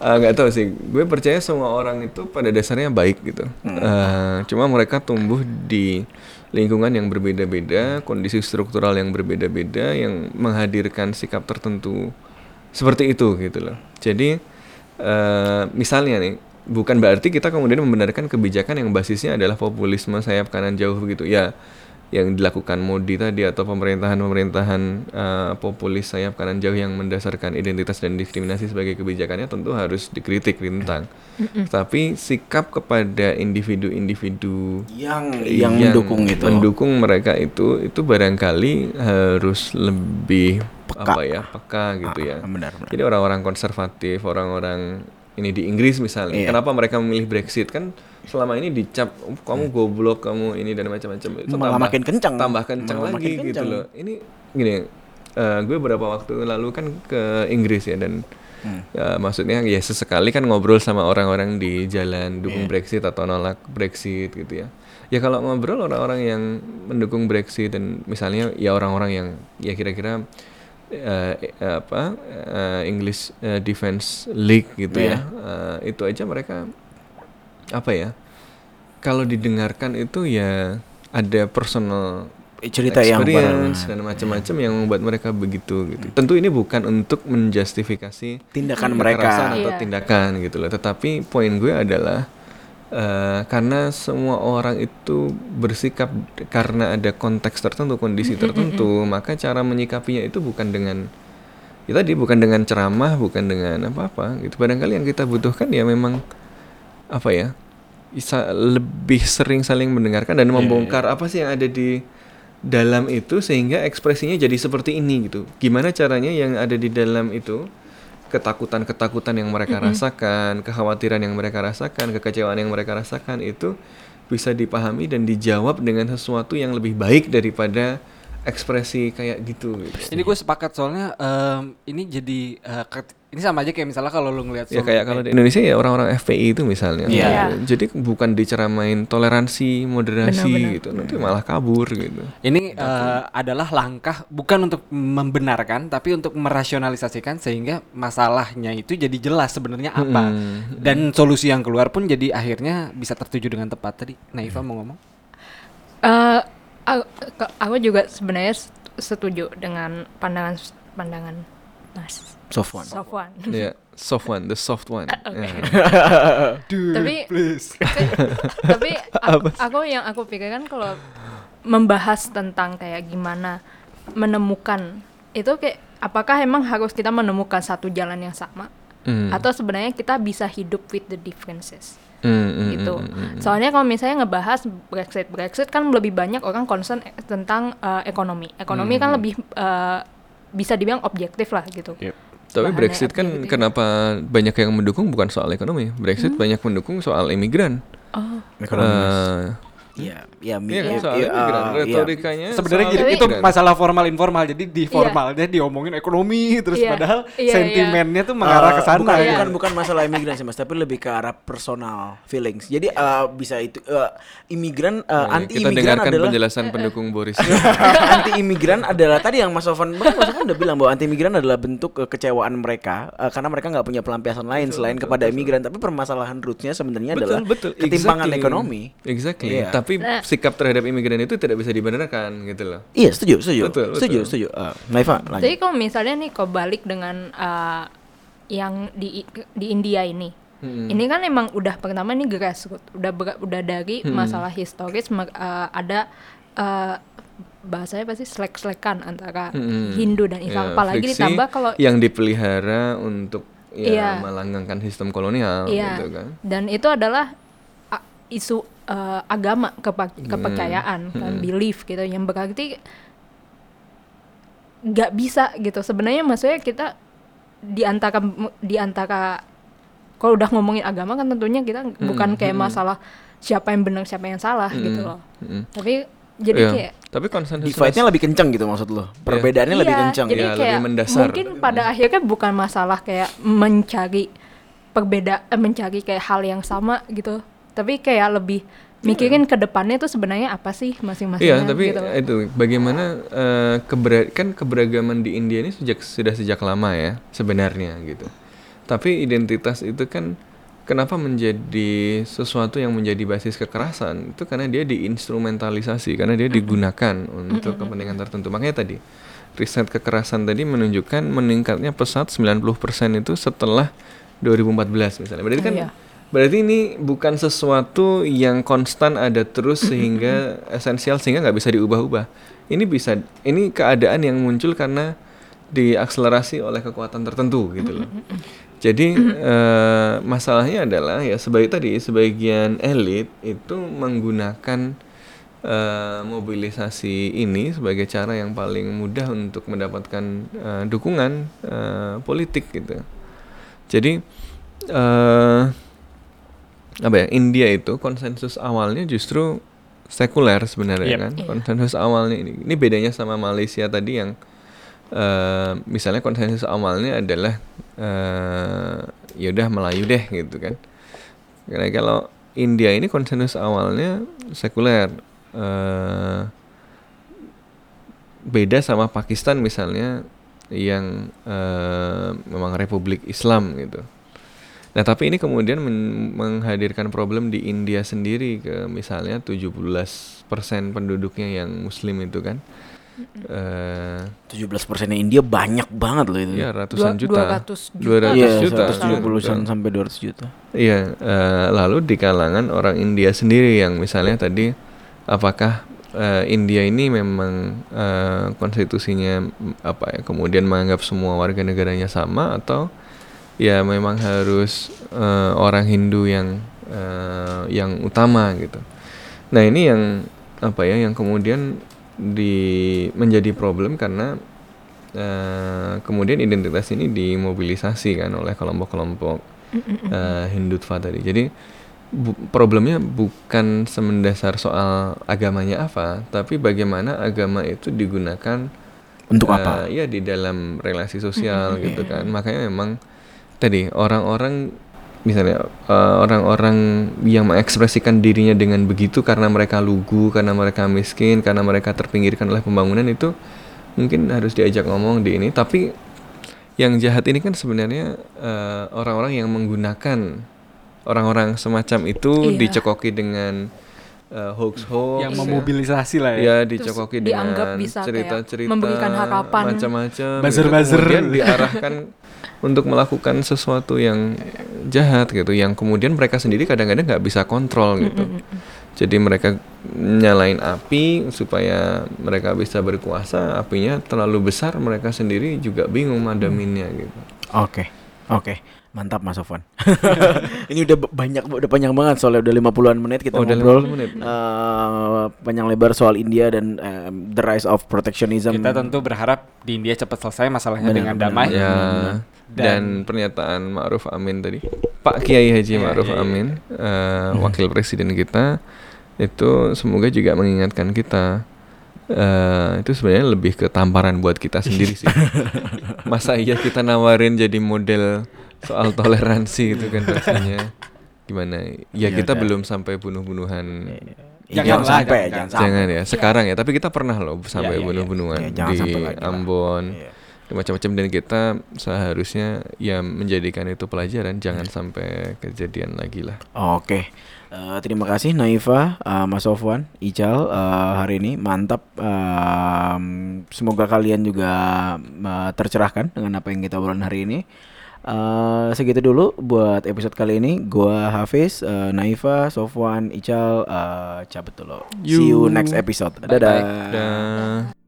Speaker 3: eh, nggak tahu sih. Gue percaya semua orang itu pada dasarnya baik gitu. Eh, cuma mereka tumbuh di lingkungan yang berbeda-beda, kondisi struktural yang berbeda-beda, yang menghadirkan sikap tertentu seperti itu gitu loh. Jadi eh, misalnya nih, bukan berarti kita kemudian membenarkan kebijakan yang basisnya adalah populisme sayap kanan jauh begitu. Ya, yang dilakukan Modi tadi atau pemerintahan-pemerintahan eh, populis sayap kanan jauh yang mendasarkan identitas dan diskriminasi sebagai kebijakannya tentu harus dikritik ditentang. Tapi sikap kepada individu-individu
Speaker 2: yang yang mendukung itu.
Speaker 3: mendukung mereka itu itu barangkali harus lebih
Speaker 2: Peka.
Speaker 3: apa ya peka gitu ya.
Speaker 2: Ah, benar, benar.
Speaker 3: Jadi orang-orang konservatif, orang-orang ini di Inggris misalnya,
Speaker 2: Iya.
Speaker 3: kenapa mereka memilih Brexit kan selama ini dicap "Oh, kamu goblok, kamu ini dan macam-macam itu
Speaker 2: Malah makin kencang.
Speaker 3: tambah kencang
Speaker 2: Malah
Speaker 3: lagi
Speaker 2: makin
Speaker 3: gitu
Speaker 2: kencang.
Speaker 3: loh. Ini gini, eh, gue beberapa waktu lalu kan ke Inggris ya dan
Speaker 2: Hmm.
Speaker 3: ya, maksudnya ya sesekali kan ngobrol sama orang-orang di jalan dukung
Speaker 2: Iya.
Speaker 3: Brexit atau nolak Brexit gitu ya. Ya kalau ngobrol orang-orang yang mendukung Brexit dan misalnya ya orang-orang yang ya kira-kira eh, eh, apa eh, English eh, Defense League gitu
Speaker 2: Iya.
Speaker 3: ya. Eh, itu aja mereka apa ya? Kalau didengarkan itu ya ada personal
Speaker 2: cerita yang
Speaker 3: experience
Speaker 2: bareng-
Speaker 3: dan macam-macam yang membuat mereka begitu gitu. Tentu ini bukan untuk menjustifikasi
Speaker 2: tindakan mereka.
Speaker 3: atau
Speaker 5: Iya.
Speaker 3: tindakan gitu loh. Tetapi poin gue adalah eh, karena semua orang itu bersikap karena ada konteks tertentu, kondisi tertentu, maka cara menyikapinya itu bukan dengan ya tadi bukan dengan ceramah, bukan dengan apa-apa gitu. Barangkali yang kita butuhkan ya memang apa ya? Bisa lebih sering saling mendengarkan dan membongkar apa sih yang ada di dalam itu sehingga ekspresinya jadi seperti ini gitu. Gimana caranya yang ada di dalam itu ketakutan-ketakutan yang mereka rasakan, kekhawatiran yang mereka rasakan, kekecewaan yang mereka rasakan itu bisa dipahami dan dijawab dengan sesuatu yang lebih baik daripada ekspresi kayak gitu.
Speaker 4: Ini gue sepakat soalnya em, ini jadi ket- ini sama aja kayak misalnya kalau lu ngelihat
Speaker 3: Ya kayak kalau di Indonesia ya orang-orang FPI itu misalnya.
Speaker 5: Iya.
Speaker 3: Jadi bukan diceramain toleransi, moderasi
Speaker 5: Benar-benar.
Speaker 3: gitu, nanti malah kabur gitu.
Speaker 4: Ini eh, adalah langkah bukan untuk membenarkan tapi untuk merasionalisasikan sehingga masalahnya itu jadi jelas sebenarnya apa
Speaker 3: Mm-mm.
Speaker 4: dan solusi yang keluar pun jadi akhirnya bisa tertuju dengan tepat tadi. Naifa mau ngomong?
Speaker 5: Eh, aku, juga sebenarnya setuju dengan pandangan pandangan Mas
Speaker 2: Sofwan.
Speaker 5: Sofwan. <laughs>
Speaker 3: Ya, soft one, the soft one. <laughs>
Speaker 5: Oke. <laughs>
Speaker 3: Ya.
Speaker 5: tapi tapi aku, aku yang aku pikirkan kalau membahas tentang kayak gimana menemukan itu kayak apakah emang harus kita menemukan satu jalan yang sama
Speaker 3: Hmm.
Speaker 5: atau sebenarnya kita bisa hidup with the differences
Speaker 3: Hmm, hmm,
Speaker 5: gitu.
Speaker 3: hmm, hmm, hmm.
Speaker 5: Soalnya kalau misalnya ngebahas Brexit, Brexit kan lebih banyak orang concern tentang eh, ekonomi. Ekonomi
Speaker 3: Hmm.
Speaker 5: kan lebih eh, bisa dibilang objektif lah gitu.
Speaker 3: Tapi Brexit kan
Speaker 5: objektif.
Speaker 3: kenapa banyak yang mendukung bukan soal ekonomi. Brexit banyak mendukung soal imigran.
Speaker 5: Oh,
Speaker 2: Ekonomis.
Speaker 3: Eh,
Speaker 2: Iya, iya, mi-
Speaker 3: Iya kan
Speaker 2: iya,
Speaker 3: soal
Speaker 2: iya,
Speaker 3: imigran.
Speaker 2: ah, iya.
Speaker 3: Retorikanya
Speaker 4: Sebenarnya
Speaker 3: soal
Speaker 4: gini,
Speaker 5: Tapi-
Speaker 4: itu
Speaker 3: imigran.
Speaker 4: masalah formal informal. Jadi di formalnya diomongin ekonomi terus
Speaker 5: Iya.
Speaker 4: padahal
Speaker 5: Iya,
Speaker 4: sentimennya tuh mengarah ke
Speaker 2: Eh,
Speaker 4: sana.
Speaker 2: bukan,
Speaker 4: ya.
Speaker 2: bukan bukan masalah imigran sih mas, tapi lebih ke arah personal feelings. Jadi eh, bisa itu eh, imigran eh,
Speaker 3: Nah,
Speaker 2: anti
Speaker 3: kita
Speaker 2: imigran
Speaker 3: dengarkan
Speaker 2: adalah
Speaker 3: penjelasan pendukung Boris. <laughs>
Speaker 2: anti imigran adalah tadi yang Mas Sofan Mas Sofan udah bilang bahwa anti imigran adalah bentuk kekecewaan mereka eh, karena mereka nggak punya pelampiasan lain selain kepada imigran. Tapi permasalahan rootsnya sebenarnya adalah ketimpangan
Speaker 3: exactly.
Speaker 2: ekonomi.
Speaker 3: Exactly.
Speaker 2: Iya.
Speaker 3: Tapi
Speaker 5: Nah.
Speaker 3: Sikap terhadap imigran itu tidak bisa dibenarkan gitu loh.
Speaker 2: Iya setuju setuju
Speaker 3: Betul,
Speaker 2: setuju
Speaker 3: betul.
Speaker 2: setuju. Eh, Naifa lanjut.
Speaker 5: Jadi kalau misalnya nih kau balik dengan eh, yang di di India ini,
Speaker 3: Hmm.
Speaker 5: ini kan emang udah pertama nih grassroots, udah ber- udah dari
Speaker 3: Hmm.
Speaker 5: masalah historis eh, ada eh, bahasanya pasti selek-selekan antara
Speaker 3: Mm-mm.
Speaker 5: Hindu dan Islam,
Speaker 3: Ya,
Speaker 5: apalagi ditambah kalau
Speaker 3: yang dipelihara untuk ya
Speaker 5: Iya.
Speaker 3: melanggengkan sistem kolonial
Speaker 5: Iya.
Speaker 3: gitu kan.
Speaker 5: Dan itu adalah isu uh, agama, kepa- kepercayaan, kan,
Speaker 3: Hmm.
Speaker 5: belief gitu, yang berarti nggak bisa gitu. Sebenarnya maksudnya kita di antara di antara kalau udah ngomongin agama kan tentunya kita bukan kayak
Speaker 3: hmm.
Speaker 5: masalah siapa yang benar siapa yang salah gitu
Speaker 3: Hmm,
Speaker 5: loh.
Speaker 3: hmm.
Speaker 5: Tapi jadi
Speaker 3: Iya.
Speaker 5: kayak
Speaker 3: Tapi konsensus
Speaker 2: Divide-nya lebih kencang gitu maksud lo. Perbedaannya lebih
Speaker 5: Iya,
Speaker 2: kencang.
Speaker 5: Jadi
Speaker 3: Ya, lebih mendasar.
Speaker 5: mungkin pada akhirnya bukan masalah kayak mencari perbeda eh, mencari kayak hal yang sama gitu. Tapi kayak lebih mikirin ke depannya tuh sebenarnya apa sih masing-masingnya
Speaker 3: Iya, tapi
Speaker 5: gitu.
Speaker 3: itu bagaimana eh, kebera- kan keberagaman di India ini sejak sudah sejak lama ya sebenarnya gitu. Tapi identitas itu kan kenapa menjadi sesuatu yang menjadi basis kekerasan itu karena dia diinstrumentalisasi karena dia digunakan untuk kepentingan tertentu. Makanya tadi riset kekerasan tadi menunjukkan meningkatnya pesat 90% itu setelah 2014 misalnya. Berarti kan
Speaker 5: Iya.
Speaker 3: Berarti ini bukan sesuatu yang konstan ada terus sehingga <clears throat> esensial sehingga nggak bisa diubah-ubah. Ini bisa, ini keadaan yang muncul karena diakselerasi oleh kekuatan tertentu gitu loh. <clears throat> Jadi eh, masalahnya adalah ya sebagai tadi sebagian elit itu menggunakan eh, mobilisasi ini sebagai cara yang paling mudah untuk mendapatkan eh, dukungan eh, politik gitu. Jadi eh apa ya India itu konsensus awalnya justru sekuler sebenarnya
Speaker 4: Yep.
Speaker 3: kan
Speaker 5: Iya.
Speaker 3: konsensus awalnya ini ini bedanya sama Malaysia tadi yang eh misalnya konsensus awalnya adalah eh yaudah Melayu deh gitu kan karena kalau India ini konsensus awalnya sekuler eh beda sama Pakistan misalnya yang eh, memang Republik Islam gitu Nah, tapi ini kemudian men- menghadirkan problem di India sendiri ke misalnya 17% penduduknya yang muslim itu kan. Eh
Speaker 2: 17 persennya India banyak banget loh itu.
Speaker 3: ya ratusan
Speaker 5: Dua-
Speaker 3: juta.
Speaker 5: 200 juta.
Speaker 3: 200
Speaker 2: Iya,
Speaker 3: juta.
Speaker 2: 170-an
Speaker 3: Betul.
Speaker 2: sampai 200 juta.
Speaker 3: Iya, eh, lalu di kalangan orang India sendiri yang misalnya tadi apakah eh, India ini memang eh, konstitusinya apa ya kemudian menganggap semua warga negaranya sama atau ya memang harus eh, orang Hindu yang eh, yang utama gitu. Nah, ini yang apa ya yang kemudian di menjadi problem karena eh, kemudian identitas ini dimobilisasi kan oleh kelompok-kelompok eh, Hindutva tadi. Jadi bu- problemnya bukan semendasar soal agamanya apa, tapi bagaimana agama itu digunakan
Speaker 2: Untuk
Speaker 3: eh,
Speaker 2: apa?
Speaker 3: Ya di dalam relasi sosial gitu kan. Makanya memang tadi orang-orang misalnya eh, orang-orang yang mengekspresikan dirinya dengan begitu karena mereka lugu, karena mereka miskin, karena mereka terpinggirkan oleh pembangunan itu mungkin harus diajak ngomong di ini. Tapi yang jahat ini kan sebenarnya eh, orang-orang yang menggunakan orang-orang semacam itu
Speaker 5: Iya.
Speaker 3: dicekoki dengan eh, hoax-hoax
Speaker 4: yang
Speaker 3: ya.
Speaker 4: memobilisasi lah ya.
Speaker 3: Ya
Speaker 5: Terus
Speaker 3: dicokoki
Speaker 5: dianggap
Speaker 3: dengan cerita-cerita
Speaker 5: memberikan harapan.
Speaker 3: macam-macam
Speaker 4: Buzzer-buzzer.
Speaker 3: gitu. kemudian diarahkan <laughs> untuk melakukan sesuatu yang jahat gitu yang kemudian mereka sendiri kadang-kadang nggak bisa kontrol gitu jadi mereka nyalain api supaya mereka bisa berkuasa apinya terlalu besar mereka sendiri juga bingung madaminnya gitu
Speaker 2: Oke, oke, mantap Mas Sofwan. <laughs> Ini udah banyak, udah panjang banget soalnya udah 50-an menit kita
Speaker 3: Oh, udah
Speaker 2: ngobrol
Speaker 3: 50 menit.
Speaker 2: eh, panjang lebar soal India dan eh, the rise of protectionism.
Speaker 4: Kita tentu berharap di India cepat selesai masalahnya
Speaker 2: Benar,
Speaker 4: dengan
Speaker 2: benar,
Speaker 4: damai.
Speaker 3: ya
Speaker 4: Dan-
Speaker 3: dan, pernyataan Ma'ruf Amin tadi Pak Kiai Haji
Speaker 4: Iya,
Speaker 3: Ma'ruf
Speaker 4: iya, iya.
Speaker 3: Amin eh, wakil presiden kita itu semoga juga mengingatkan kita eh, itu sebenarnya lebih ke tamparan buat kita sendiri sih <laughs> masa iya kita nawarin jadi model soal <laughs> toleransi itu kan rasanya gimana ya
Speaker 2: Ya
Speaker 3: kita
Speaker 2: udah.
Speaker 3: belum sampai bunuh-bunuhan
Speaker 2: Ya,
Speaker 4: Jangan
Speaker 2: jangan, sampai,
Speaker 4: jangan,
Speaker 2: jangan,
Speaker 4: jangan.
Speaker 3: jangan ya sekarang ya tapi kita pernah loh sampai
Speaker 2: iya, iya.
Speaker 3: bunuh-bunuhan
Speaker 2: Iya, jangan
Speaker 3: di. Ambon
Speaker 2: Iya.
Speaker 3: dan macam-macam dan kita seharusnya ya menjadikan itu pelajaran jangan
Speaker 2: Iya.
Speaker 3: sampai kejadian lagi lah
Speaker 2: Oke, Eh, terima kasih Naifa, eh, Mas Sofwan, Ical eh, hari ini mantap. Em, semoga kalian juga eh, tercerahkan dengan apa yang kita obrolin hari ini. Eh, segitu dulu buat episode kali ini. Gua Hafiz, eh, Naifa, Sofwan, Ical, eh, cabut dulu. See you next episode. Dadah.
Speaker 3: dan